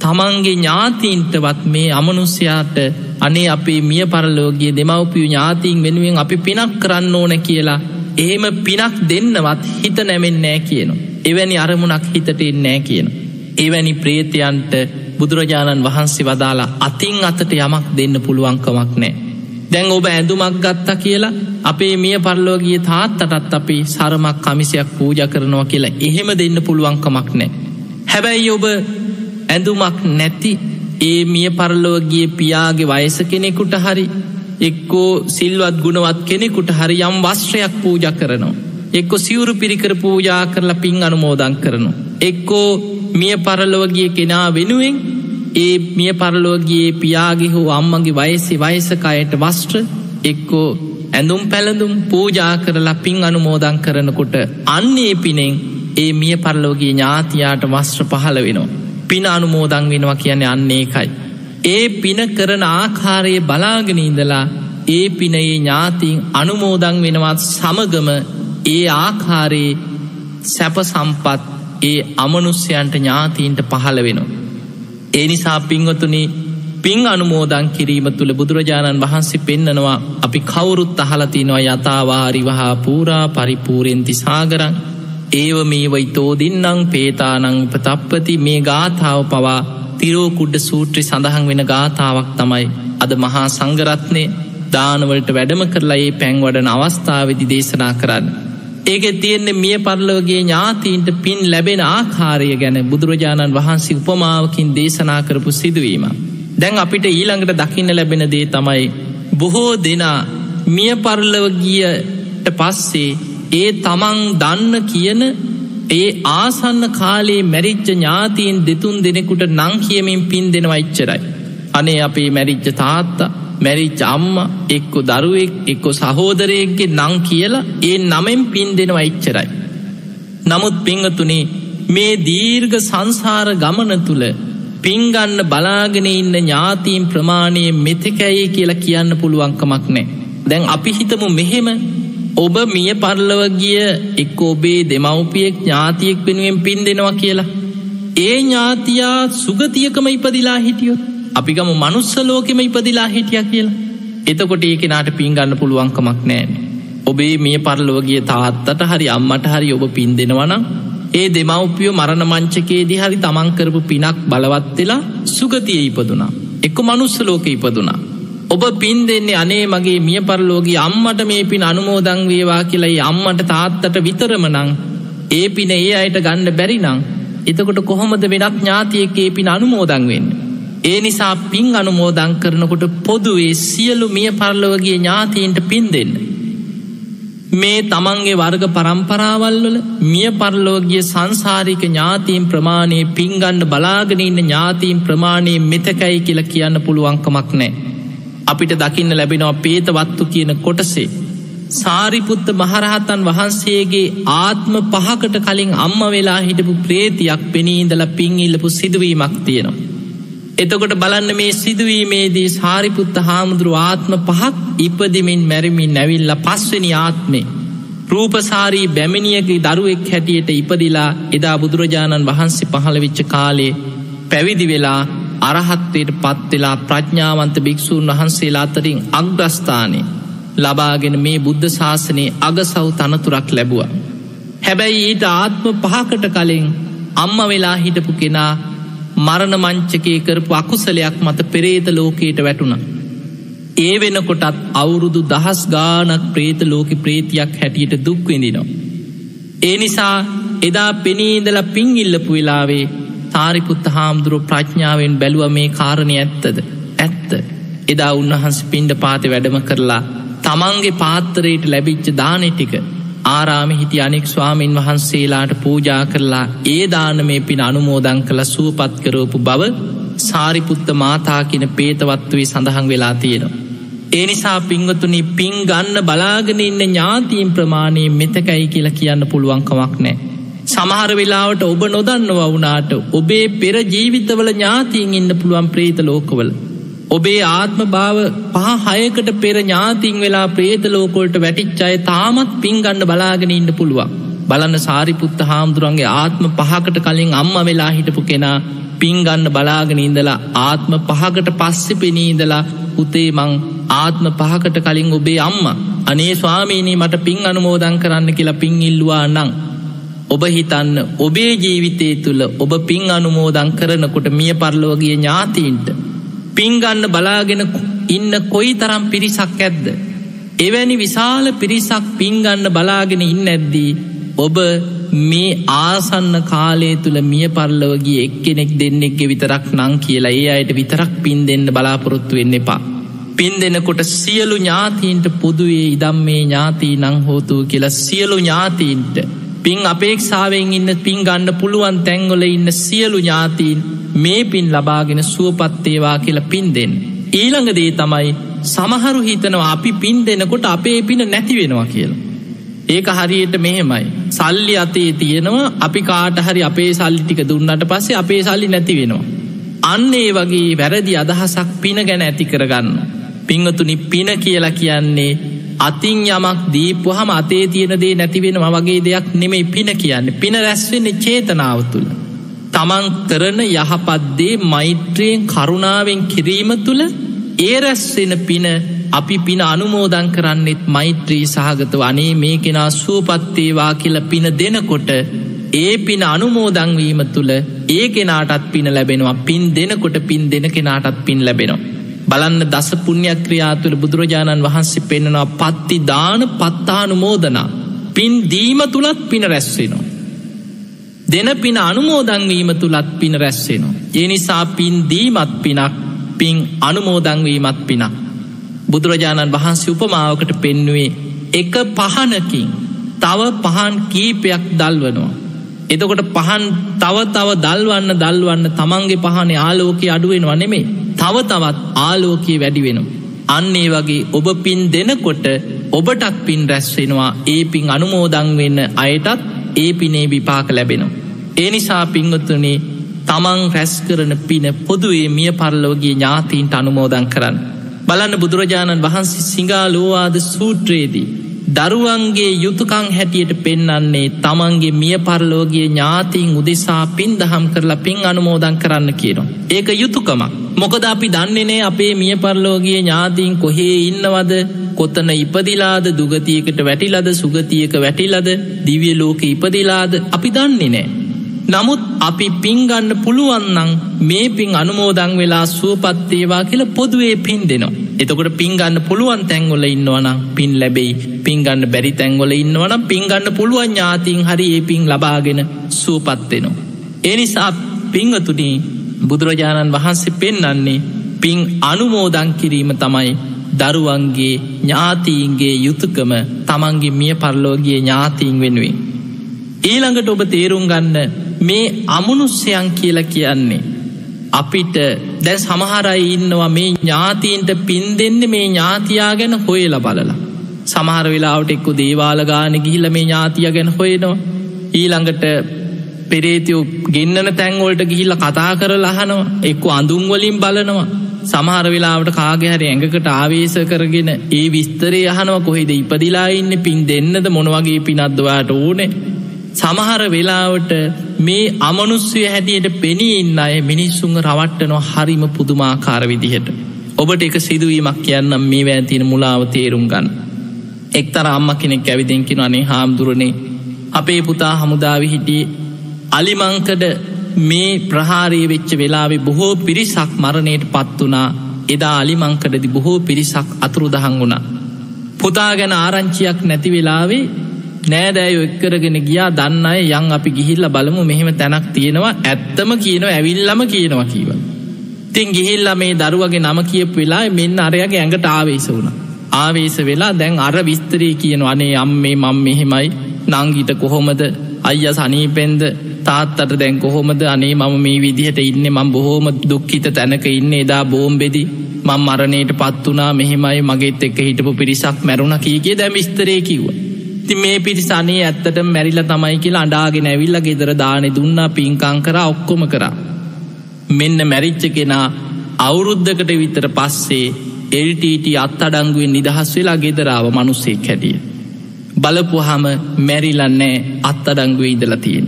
තමන්ගේ ඥාතීන්ටවත් මේ අමනුස්්‍යයාට අනේ අපේ මිය පරලෝගිය දෙමවපියු ඥාතීන් වෙනුවෙන් අපි පිනක් කරන්න ඕන කියලා එහෙම පිනක් දෙන්නවත් හිත නැමෙන්නෑ කියන. එවැනි අරමුණක් හිතට එන්නෑ කියන. එවැනි ප්‍රේතයන්ට බුදුරජාණන් වහන්සේ වදාලා අතින් අතට යමක් දෙන්න පුළුවන්කමක් නෑ. දැන් ඔබ ඇඳුමක් ගත්තා කියලා අපේ මිය පරලෝගිය තාත්තටත් අපි සරමක් කමිසයක් පූජ කරනවා කියලා එහෙම දෙන්න පුළුවන්කමක් නෑ. හැබැයි ඔබ ඇඳුමක් නැති ඒ මිය පරලෝගිය පියාගේ වයස කෙනෙකුට හරි එක්කෝ සිල්වත් ගුණවත් කෙනෙකුට හරි යම් වශ්‍රයක් පූජ කරනවා. එක්කො සිවුරු පිරිකර පූජා කරලා පින් අනුමෝදන් කරනු. එක්කෝ මිය පරලොවගිය කෙනා වෙනුවෙන් ඒ මිය පරලෝගයේ පියාගේ හෝ අම්මගේ වයසි වයසකයට වස්ට්‍ර එක්කෝ ඇඳුම් පැළඳුම් පූජා කරලා පින් අනුමෝදන් කරනකොට අන්නේ පිනෙන් ඒ මිය පරලෝගේ ඥාතියාට වස්ත්‍ර පහළ වෙනවා. පින අනුමෝදං වෙනවා කියන්නේ අන්නේ එකයි. ඒ පින කරන ආකාරයේ බලාගෙනඉඳලා ඒ පිනයේ ඥාතින් අනුමෝදං වෙනවත් සමගම ඒ ආකාරයේ සැප සම්පත් ඒ අමනුස්්‍යයන්ට ඥාතීන්ට පහළ වෙනවා. ඒ නිසා පින්වතුනි පින් අනුමෝදං කිරීම තුළ බුදුරජාණන් වහන්සේ පෙන්නනවා අපි කවුරුත් අහලතිනවා යථවාරිවහා පූරා පරිපූරෙන්ති සාගරන් ඒව මේ වයිතෝ දින්නම් පේතානං උපතප්පති මේ ගාථාව පවා තිරෝකුඩ්ඩ සූත්‍රි සඳහන් වෙන ගාථාවක් තමයි. අද මහා සංගරත්නය දානවලට වැඩම කරලා ඒ පැංවඩන අවස්ථාවදි දේශනා කරන්න. ඒක තියෙන්නේ මිය පරලවගේ ඥාතීන්ට පින් ලැබෙන ආකාරය ගැන බුදුරජාණන් වහන්සේ උපමාවකින් දේශනා කරපු සිදුවීම. දැන් අපිට ඊළඟට දකින්න ලැබෙන දේ තමයි බොහෝ දෙනා මිය පරලවගියට පස්සේ ඒ තමන් දන්න කියන ඒ ආසන්න කාලේ මැරිච්ච ඥාතීන් දෙතුන් දෙනෙකුට නං කියමින් පින් දෙෙනවා ඉච්චරයි. අනේ අපේ මැරිච්ච තාත්තා මැරිච්ච අම්ම එක්කො දරුවෙක් එක්කො සහෝදරයක්ගේ නං කියලා ඒ නමෙන් පින් දෙෙනවා ඉච්චරයි. නමුත් පිංහතුනේ මේ දීර්ඝ සංසාර ගමන තුළ පිංගන්න බලාගෙන ඉන්න ඥාතීන් ප්‍රමාණය මෙතකැයි කියලා කියන්න පුළුවන්කමක් නෑ. දැන් අපි හිතමු මෙහෙම ඔබ මිය පරලව ගිය එක් ඔබේ දෙමව්පියෙක් ඥාතියෙක් වෙනුවෙන් පින් දෙෙනවා කියලා. ඒ ඥාතියා සුගතියකම ඉපදිලා හිටියොත් අපිගම මනුස්සලෝකෙම ඉපදිලා හිටිය කියලා. එතකොට ඒ කෙනාට පින්ගන්න පුළුවන්කමක් නෑන. ඔබේ මිය පරලොවගේ තාත්තට හරි අම්මට හරි ඔබ පින් දෙෙනවනම් ඒ දෙමව්පියෝ මරණ මංචකේදී හරි තමන්කරපු පිනක් බලවත්වෙලා සුගතිය ඉපදුනා. එක්ක මනුස්සලෝක ඉපදුනා. ඔබ පින් දෙන්නේ අනේ මගේ මිය පරලෝගේ අම්මට මේ පින් අනුමෝදං වේවා කියලයි අම්මට තාත්තට විතරමනං ඒ පින ඒ අයට ගණ්ඩ බැරිනං එතකොට කොහොමද වෙනත් ඥාතියකේ පින් අනුමෝදං වෙන්න. ඒ නිසා පින් අනුමෝදං කරනකොට පොදුවේ සියලු මිය පරලෝගේ ඥාතීන්ට පින් දෙන්න. මේ තමන්ගේ වර්ග පරම්පරාවල්වල මිය පරලෝගිය සංසාරික ඥාතීන් ප්‍රමාණය පින්ගණ්ඩ බලාගෙනඉන්න ඥාතීන් ප්‍රමාණය මෙතකයි කියලා කියන්න පුළුවන්කමක් නෑ. අපිට දකින්න ලැබෙනවා පේතවත්තු කියන කොටසේ. සාරිපුත්ත මහරහතන් වහන්සේගේ ආත්ම පහකට කලින් අම්ම වෙලා හිටපු ප්‍රේතියක් පෙනීඉඳල පින් ඉල්ලපු සිදුවීමක් තියෙනවා. එතකොට බලන්න මේ සිදුවීමේදී සාරිපුත්ත හාමුදුරු ආත්ම පහක් ඉපදිමින් මැරමින් නැවිල්ල පස්වනි ආත්මේ. රූපසාරී බැමිණියගේ දරුවෙක් හැටියට ඉපදිලා එදා බුදුරජාණන් වහන්සේ පහළවිච්ච කාලේ පැවිදි වෙලා අරහත්වයට පත්වෙලා ප්‍රඥාවන්ත භික්‍ෂූන් වහන්සේලා අතරින් අග්‍රස්ථානය ලබාගෙන මේ බුද්ධ ශාසනයේ අගසව් තනතුරක් ලැබුව. හැබැයි ඊට ආත්ම පහකට කලින් අම්ම වෙලා හිටපු කෙනා මරණ මංචකේ කරපු අකුසලයක් මත පෙරේත ලෝකයට වැටුණ. ඒ වෙනකොටත් අවුරුදු දහස් ගානක් ප්‍රේත ලෝක ප්‍රේතියක් හැටියට දුක්වෙදිනවා. ඒ නිසා එදා පෙනීදල පින් ඉල්ලපු වෙලාවේ තාරිපුත්ත හාමුදුරුව ප්‍රඥාවෙන් බැලුව මේ කාරණය ඇත්තද ඇත්ත එදා උන්වහන්ස පින්ඩ පාති වැඩම කරලා තමන්ගේ පාත්තරයට ලැබිච්ච දානෙටික ආරාම හිටි අනෙක් ස්වාමීන් වහන්සේලාට පූජා කරලා ඒ දාන මේ පින් අනුමෝදං කළ සුවපත් කරෝපු බව සාරිපුත්ත මාතා කියන පේතවත්වේ සඳහන් වෙලා තියෙනවා. ඒ නිසා පිංවතුනි පින් ගන්න බලාගෙන ඉන්න ඥාතීන් ප්‍රමාණයෙන් මෙතකයි කියලා කියන්න පුළුවන්කමක් නෑ. සමහර වෙලාවට ඔබ නොදන්නව වුනාට ඔබේ පෙර ජීවිතවල ඥාතීන් ඉන්න පුළුවන් ප්‍රේත ලෝකවල. ඔබේ ආත්ම භාව පහ හයකට පෙර ඥාතින් වෙලා ප්‍රේත ලෝකොල්ට වැටිච්චාය තාමත් පින්ගන්න බලාගෙන ඉන්න පුළුවන්. බලන්න සාරිපුත්ත හාමුදුරන්ගේ ආත්ම පහකට කලින් අම්ම වෙලා හිටපු කෙනා පින්ගන්න බලාගෙන ඉඳලා ආත්ම පහකට පස්සෙ පෙනීඉඳලා උතේ මං ආත්ම පහකට කලින් ඔබේ අම්ම අනේ ස්වාමීනී මට පින් අනුමෝදන් කරන්න කියලා පින් ඉල්ලවා නං. ඔබ හිතන්න ඔබේ ජීවිතය තුළ ඔබ පින් අනුමෝදං කරනකොට මිය පරලෝගිය ඥාතීන්ට. පින්ගන්න බලාගෙන ඉන්න කොයි තරම් පිරිසක් ඇද්ද. එවැනි විශාල පිරිසක් පින්ගන්න බලාගෙන ඉන්න ඇද්දී. ඔබ මේ ආසන්න කාලය තුළ මිය පරලවගේ එක්කෙනෙක් දෙන්නෙක්ගෙ විතරක් නං කියලා ඒ අයට විතරක් පින් දෙන්න බලාපොරොත්තු වෙන්න එපා. පින් දෙනකොට සියලු ඥාතීන්ට පොදුවේ ඉදම් මේ ඥාතී නං හෝතු කියලා සියලු ඥාතීන්ට පින් අපේක්ෂාවෙන් ඉන්න පින් ගන්න පුළුවන් තැංගොල ඉන්න සියලු ඥාතීන් මේ පින් ලබාගෙන සුවපත්තේවා කියලා පින් දෙන්න. ඊළඟදේ තමයි සමහරු හිතනවා අපි පින් දෙනකොට අපේ පින නැති වෙනවා කියලා. ඒක හරියට මෙහෙමයි. සල්ලි අතේ තියෙනවා අපි කාට හරි අපේ සල්ලි ටික දුන්නට පස්සේ අපේ සල්ලි නැති වෙනවා. අන්න ඒ වගේ වැරදි අදහසක් පින ගැන ඇති කරගන්න. පිංහතුනි පින කියලා කියන්නේ අතින් යමක් දීපුහම අතේ තියෙනදේ නැතිවෙන වගේ දෙයක් නෙමෙයි පින කියන්නේ පින රැස්වෙන්නේ චේතනාව තුළ. තමන් කරන යහපත්දේ මෛත්‍රයෙන් කරුණාවෙන් කිරීම තුළ ඒ රැස්වෙන පින අපි පින අනුමෝදන් කරන්නෙත් මෛත්‍රී සහගත වනේ මේ කෙනා සුවපත්තේවා කියල පින දෙනකොට ඒ පින අනුමෝදංවීම තුළ ඒ කෙනාටත් පින ලැබෙනවා පින් දෙනකොට පින් දෙන කෙනාටත් පින් ලැබෙනවා. බලන්න දස පුුණ්‍යක්‍රියා තුළ බුදුරජාණන් වහන්සේ පෙන්නවා පත්ති දාන පත්තානුමෝදනා පින් දීම තුළත් පින රැස්වෙනවා. දෙන පින අනුමෝදංවීම තුළත් පින රැස්සෙනවා. ඒ නිසා පින් දීමත් පිනක් පින් අනුමෝදංවීමත් පිනක්. බුදුරජාණන් වහන්සේ උපමාවකට පෙන්නුවේ එක පහනකින් තව පහන් කීපයක් දල්වනවා. එතකොට පහන් තව තව දල්වන්න දල්වන්න තමන්ගේ පහනේ ආලෝකය අඩුවෙනවා නෙමේ තව තවත් ආලෝකයේ වැඩි වෙනවා. අන්නේ වගේ ඔබ පින් දෙනකොට ඔබටත් පින් රැස්වෙනවා ඒ පින් අනුමෝදං වෙන්න අයටත් ඒ පිනේ විපාක ලැබෙනවා. ඒ නිසා පිංගතුනේ තමන් රැස් කරන පින පොදුවේ මිය පරලෝගේ ඥාතීන්ට අනුමෝදන් කරන්න. බලන්න බුදුරජාණන් වහන්සේ සිංහාලෝවාද සූත්‍රයේදී. දරුවන්ගේ යුතුකං හැටියට පෙන්නන්නේ තමන්ගේ මිය පරලෝගේ ඥාතිීන් උදෙසා පින් දහම් කරලා පින් අනුමෝදන් කරන්න කියනවා. ඒක යුතුකමක්. මොකද අපි දන්නේනේ අපේ මිය පරලෝගේ ඥාතිීන් කොහේ ඉන්නවද කොතන ඉපදිලාද දුගතියකට වැටිලද සුගතියක වැටිලද දිවිය ලෝක ඉපදිලාද අපි දන්නේ නෑ. නමුත් අපි පින්ගන්න පුළුවන්නං මේ පින් අනුමෝදං වෙලා සුවපත්තේවා කියල පොදුවේ පින් දෙනවා. එතකොට පින්ගන්න පුළුවන් තැන්ගොල ඉන්නවනම් පින් ලැබෙයි පින්ගන්න බැරි තැන්ගොල ඉන්නවනම් පින්ගන්න පුළුවන් ඥාතින් හරි ඒ පින් ලබාගෙන සුවපත්වෙනවා. එනිසා පිංහතුනී බුදුරජාණන් වහන්සේ පෙන්නන්නේ පින් අනුමෝදං කිරීම තමයි දරුවන්ගේ ඥාතීන්ගේ යුතුකම තමන්ගේ මිය පරලෝගේ ඥාතීන් වෙනුවෙන්. ඊළඟට ඔබ තේරුම් ගන්න මේ අමනුස්්‍යයන් කියලා කියන්නේ. අපිට දැ සමහරයි ඉන්නවා මේ ඥාතීන්ට පින් දෙන්න මේ ඥාතියා ගැන හොයල බලලා. සමහර වෙලාවට එක්කු දේවාලගාන ගිහිල මේ ඥාතිය ගැන හොයනවා. ඊළඟට පෙරේතියෝ ගෙන්න්නන තැන්වොල්ට ගිහිල්ල කතා කර ලහනවා එක්කු අඳුන්වලින් බලනවා සමහර වෙලාවට කාගෙහරි ඇඟකට ආවේශ කරගෙන ඒ විස්තරේ යහනව කොහෙද ඉපදිලා ඉන්න පින් දෙන්නද මොනවගේ පිනද්දවාට ඕනේ සමහර වෙලාවට මේ අමනුස්්‍යය හැටියට පෙනීඉන්න අය මිනිස්සුන් රවට්ටනො හරිම පුදුමාකාර විදිහට. ඔබට එක සිදුවීමක් කියන්නම් මේ වැෑතින මුලාව තේරුම් ගන්න. එක්තර අම්ම කෙනෙක් ඇවිදෙන්කින අනේ හාමුදුරනේ අපේ පුතා හමුදාව හිටියේ අලිමංකඩ මේ ප්‍රහාරය වෙච්ච වෙලාවෙ බොහෝ පිරිසක් මරණයට පත් වනා එදා අලිමංකඩදි බොහෝ පිරිසක් අතුරුදහන් වුණා. පුතා ගැන ආරංචියක් නැති වෙලාවේ නෑදෑයෝ එක්කරගෙන ගියා දන්න අය යං අපි ගිහිල්ල බලමු මෙහෙම තැනක් තියෙනවා ඇත්තම කියනවා ඇවිල්ලම කියනවා කීව. තින් ගිහිල්ල මේ දරුවගේ නම කියපු වෙලා මෙන්න අරයගේ ඇඟට ආවේශ වුණ. ආවේශ වෙලා දැන් අර විස්තරී කියන අනේ අම් මේ මං මෙහෙමයි. නංගිට කොහොමද? අයිය සනීපෙන්ද? තාත්තට දැන් කොහොමද? අනේ මම මේ විදිහට ඉන්න. මං බොහෝම දුක්කිත තැනක ඉන්න. එදා බෝම්බෙදි මං මරණයට පත් වනා මෙහෙමයි. මගේත් එක හිටපු පිරිසක් මැරුණ කියගේ දැම විස්තරේ කිව්ව. ති මේ පිරිසනේ ඇත්තට මැරිල තමයි කියලා අඩාගෙන ඇවිල්ල ගෙදර දානෙ දුන්නා පින්කං කර ඔක්කොම කරා. මෙන්න මැරිච්ච කෙනා අවුරුද්ධකට විතර පස්සේ එල්ටට අත් අඩංගුවෙන් නිදහස් වෙලා ගෙදරාව මනුස්සේ කැටිය. බලපුහම මැරිලන්නෑ අත් අඩංගුව ඉදලතියෙන්.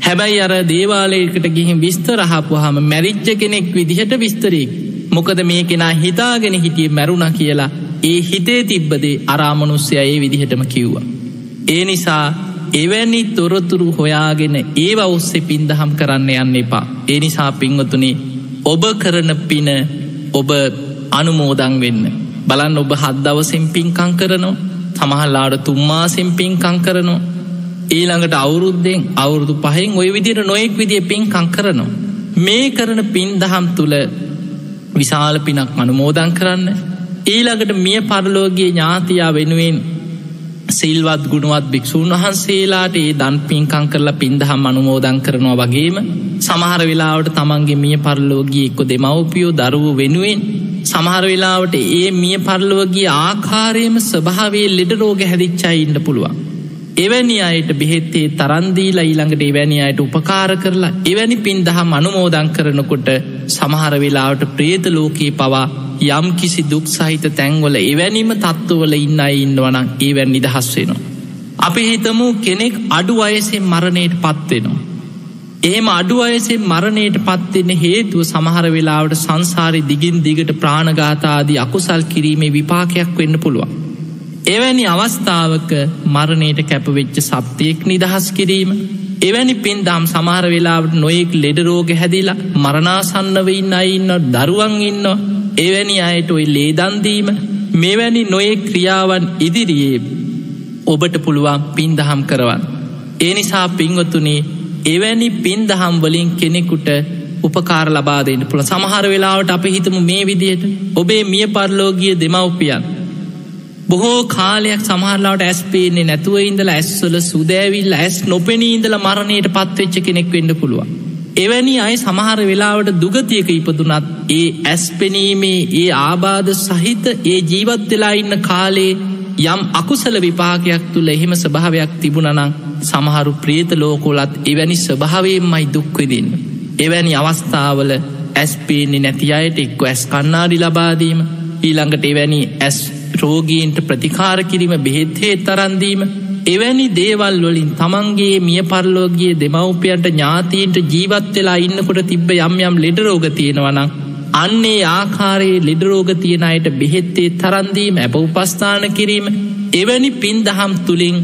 හැබැයි අර දේවාලයකට ගිහින් විස්තරහපුහම මැරිච්ච කෙනෙක් විදිහට විස්තරෙක්. මොකද මේ කෙනා හිතාගෙන හිටිය මැරුණ කියලා ඒ හිතේ තිබ්බදේ අරාමනුස්්‍යය ඒ විදිහටම කිව්වා. ඒ නිසා එවැනි තොරතුරු හොයාගෙන ඒව ඔස්සේ පින්දහම් කරන්න යන්න එපා. ඒ නිසා පින්වතුනේ ඔබ කරන පින ඔබ අනුමෝදං වෙන්න. බලන්න ඔබ හද්දවසෙන් පින්කං කරනවා සමහල්ලාට තුම්මාසෙන් පින්කං කරනවා. ඊළඟට අවුරුද්දෙන් අවුරුදු පහෙන් ඔය විදිර නොයෙක් විදිිය පින්කං කරනවා. මේ කරන පින් දහම් තුළ විශාල පිනක් අනුමෝදං කරන්න. ඊළඟට මිය පරලෝගගේ ඥාතියා වෙනුවෙන් සිල්වත් ගුණුවත් භික්‍ෂූන් වහන්සේලාට ඒ දන් පින්කං කරලා පින්දහම් අනුමෝදං කරනවා වගේම සමහර වෙලාවට තමන්ගේ මිය පරලෝගී එක්කො දෙමවපියෝ දරුව වෙනුවෙන් සමහර වෙලාවට ඒ මිය පරලුවගේ ආකාරයම ස්වභාවේ ලෙඩ රෝග හැදිච්චයි ඉන්න පුළුවන්. එවැනි අයට බෙහෙත්තේ තරන්දීලා ඊළඟට එවැනි අයට උපකාර කරලා එවැනි පින්දහම් අනුමෝදං කරනකොට සමහර වෙලාවට ප්‍රේත ලෝකයේ පවා යම් කිසි දුක් සහිත තැන්වල එවැනිම තත්ත්වවල ඉන්න ඉන්නවනම් ඒවැන් නිදහස් වෙනවා. අපි හිතමු කෙනෙක් අඩු අයසෙන් මරණයට පත්වෙනවා. එහෙම අඩු අයසේ මරණයට පත්වෙන්න හේතුව සමහර වෙලාවට සංසාරි දිගින් දිගට ප්‍රාණගාතාදී අකුසල් කිරීමේ විපාකයක් වෙන්න පුළුවන්. එවැනි අවස්ථාවක මරණයට කැපවෙච්ච සත්‍යයෙක් නිදහස් කිරීම එවැනි පින් දම් සමහර වෙලාවට නොයෙක් ලෙඩරෝග හැදිලා මරණාසන්නව ඉන්න ඉන්න දරුවන් ඉන්න එවැනි අයට ඔයි ලේදන්දීම මෙවැනි නොයෙක් ක්‍රියාවන් ඉදිරියේ ඔබට පුළුවන් පින් දහම් කරවන්. ඒ නිසා පින්වතුනේ එවැනි පින් දහම් වලින් කෙනෙකුට උපකාර ලබාදන්න පුළ සමහර වෙලාවට අප හිතමු මේ විදියට ඔබේ මිය පරලෝගිය දෙමව්පියන්. බොහෝ කාලයක් සමහරලාට ඇස් පේන්නේ නැතුව ඉඳල ඇස්වල සුදෑවිල්ල ඇස් නොපෙනීඉඳල මරණයට පත්වෙච්ච කෙනෙක් වෙන්න පුළුවන්. එවැනි අය සමහර වෙලාවට දුගතියක ඉපදුනත් ඒ ඇස් පෙනීමේ ඒ ආබාධ සහිත ඒ ජීවත් වෙලා ඉන්න කාලේ යම් අකුසල විපාකයක් තුළ එහෙම ස්භාවයක් තිබුණනං සමහරු ප්‍රේත ලෝකෝලත් එවැනි ස්වභාවයෙන්මයි දුක්විදින්න. එවැනි අවස්ථාවල ඇස් පේන්නේ නැති අයට එක්ක ඇස් කන්නාඩි ලබාදීම ඊළඟට එවැනි ඇස් රෝගීන්ට ප්‍රතිකාර කිරීම බෙහෙත්හේ තරන්දීම එවැනි දේවල් වලින් තමන්ගේ මිය පරලෝගගේ දෙමවපියන්ට ඥාතීන්ට ජීවත් වෙලා ඉන්නකොට තිබ්බ යම් යම් ලෙඩරෝග තියෙනවනම් අන්නේ ආකාරයේ ලෙඩරෝග තියෙන අයට බෙහෙත්තේ තරන්දීම ඇප උපස්ථාන කිරීම එවැනි පින් දහම් තුළින්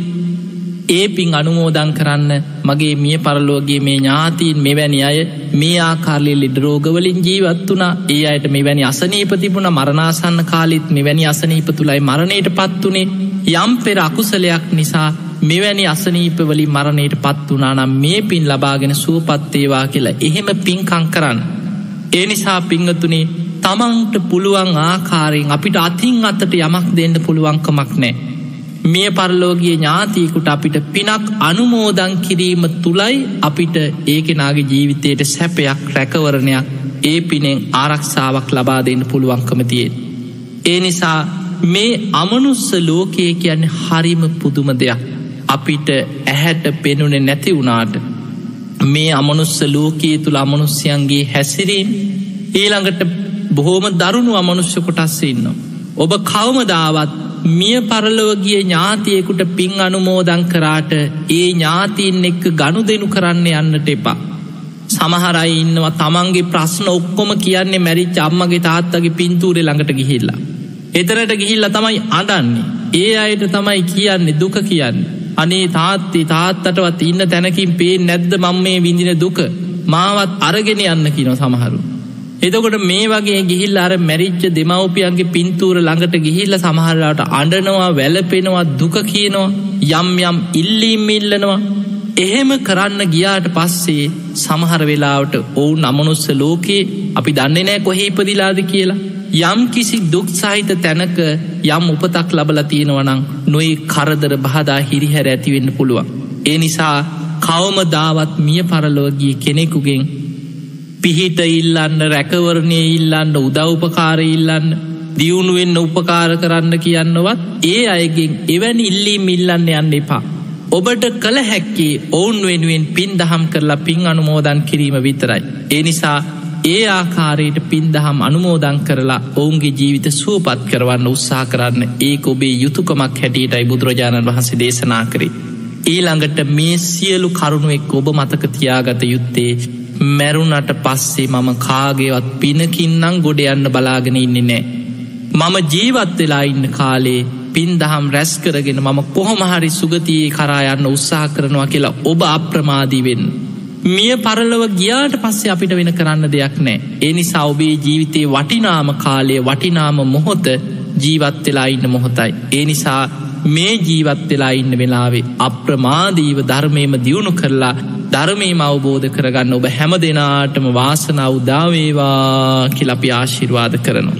ඒ පින් අනුමෝදං කරන්න මගේ මිය පරලෝගේ මේ ඥාතීන් මෙවැනි අය මේ ආකාරලි ලිඩරෝගවලින් ජීවත් වනා ඒ අයට මෙවැනි අසනීපතිබුණ මරණාසන්න කාලිත් මෙවැනි අසනීප තුළයි මරණයට පත්වනේ යම් පෙර අකුසලයක් නිසා මෙවැනි අසනීපවලි මරණයට පත් වනානම් මේ පින් ලබාගෙන සුවපත්තේවා කියලා එහෙම පින්කං කරන්න. ඒ නිසා පිංගතුනේ තමන්ට පුළුවන් ආකාරයෙන් අපිට අතින් අතට යමක් දෙන්න පුළුවන්කමක් නෑ. මිය පරලෝගිය ඥාතියකුට අපිට පිනක් අනුමෝදං කිරීම තුළයි අපිට ඒකෙනගේ ජීවිතයට සැපයක් රැකවරණයක් ඒ පිනෙන් ආරක්ෂාවක් ලබා දෙන්න පුළුවන්කම තියෙන්. ඒ නිසා මේ අමනුස්ස ලෝකයේ කියන්නේ හරිම පුදුම දෙයක් අපිට ඇහැට පෙනුන නැති වුණාට මේ අමනුස්ස ලෝකයේ තුළ අමනුස්්‍යයන්ගේ හැසිරීම් ඊළඟට බොහෝම දරුණු අමනුෂ්‍ය කොටස්ස ඉන්න. ඔබ කවමදාවත් මිය පරලොවගිය ඥාතියෙකුට පින් අනුමෝදං කරාට ඒ ඥාතීන් එක්ක ගණු දෙනු කරන්න යන්නට එපා. සමහරයි ඉන්නවා තමන්ගේ ප්‍රශ්න ඔක්කොම කියන්නේ මැරිච් අම්මගේ තාත්තගේ පින්තූරෙ ළඟට ගිහිල්ලා. එතරට ගිහිල්ල තමයි අඩන්නේ. ඒ අයට තමයි කියන්නේ දුක කියන්න. අනේ තාත්ති තාත්තටවත් ඉන්න තැනකින් පේ නැද්ද මං මේ විඳින දුක මාවත් අරගෙන යන්න කියන සමහරු. එතකොට මේ වගේ ගිහිල් අර මැරිච්ච දෙමවපියන්ගේ පින්තූර ළඟට ගිහිල්ල සමහරලාට අඩනවා වැලපෙනවා දුක කියනවා යම් යම් ඉල්ලීම් ඉල්ලනවා එහෙම කරන්න ගියාට පස්සේ සමහර වෙලාවට ඔවුන් අමනුස්ස ලෝකයේ අපි දන්නේ නෑ කොහෙ ඉපදිලාද කියලා යම් කිසි දුක් සහිත තැනක යම් උපතක් ලබල තියෙනවනං නොයි කරදර බහදා හිරිහැර ඇතිවෙන්න පුළුවන්. ඒ නිසා කවම දාවත් මිය පරලෝගිය කෙනෙකුගෙන් පිහිට ඉල්ලන්න රැකවරණය ඉල්ලන්න උදව්පකාර ඉල්ලන්න දියුණුවෙන්න උපකාර කරන්න කියන්නවත් ඒ අයගෙන් එවැනි ඉල්ලීම් ඉල්ලන්න යන්න එපා. ඔබට කළ හැක්කේ ඔවුන් වෙනුවෙන් පින් දහම් කරලා පින් අනුමෝදන් කිරීම විතරයි. ඒ නිසා ඒ ආකාරයට පින්දහම් අනුමෝදං කරලා ඔවුන්ගේ ජීවිත සුවපත් කරවන්න උත්සා කරන්න ඒ ඔබේ යුතුකමක් හැටියටයි බුදුරජාණන් වහන්සේ දේශනා කරේ. ඊළඟට මේ සියලු කරුණුවෙක් ඔබ මතක තියාගත යුත්තේ මැරුණට පස්සේ මම කාගේවත් පිනකින්නම් ගොඩ යන්න බලාගෙන ඉන්නේ නෑ. මම ජීවත් වෙලා ඉන්න කාලේ පින් දහම් රැස් කරගෙන මම කොහොමහරි සුගතියේ කරා යන්න උත්සාහ කරනවා කියලා ඔබ අප්‍රමාදී වෙන්න. මිය පරලව ගියාට පස්සේ අපිට වෙන කරන්න දෙයක් නෑ. එනිසා ඔබේ ජීවිතයේ වටිනාම කාලය වටිනාම මොහොත ජීවත් වෙලා ඉන්න මොහොතයි. ඒ නිසා මේ ජීවත් වෙලා ඉන්න වෙලාවේ අප්‍රමාදීව ධර්මයම දියුණු කරලා ධර්මයම අවබෝධ කරගන්න ඔබ හැම දෙනාටම වාසනාව උදාවේවා කිලපි ආශිර්වාද කරනවා.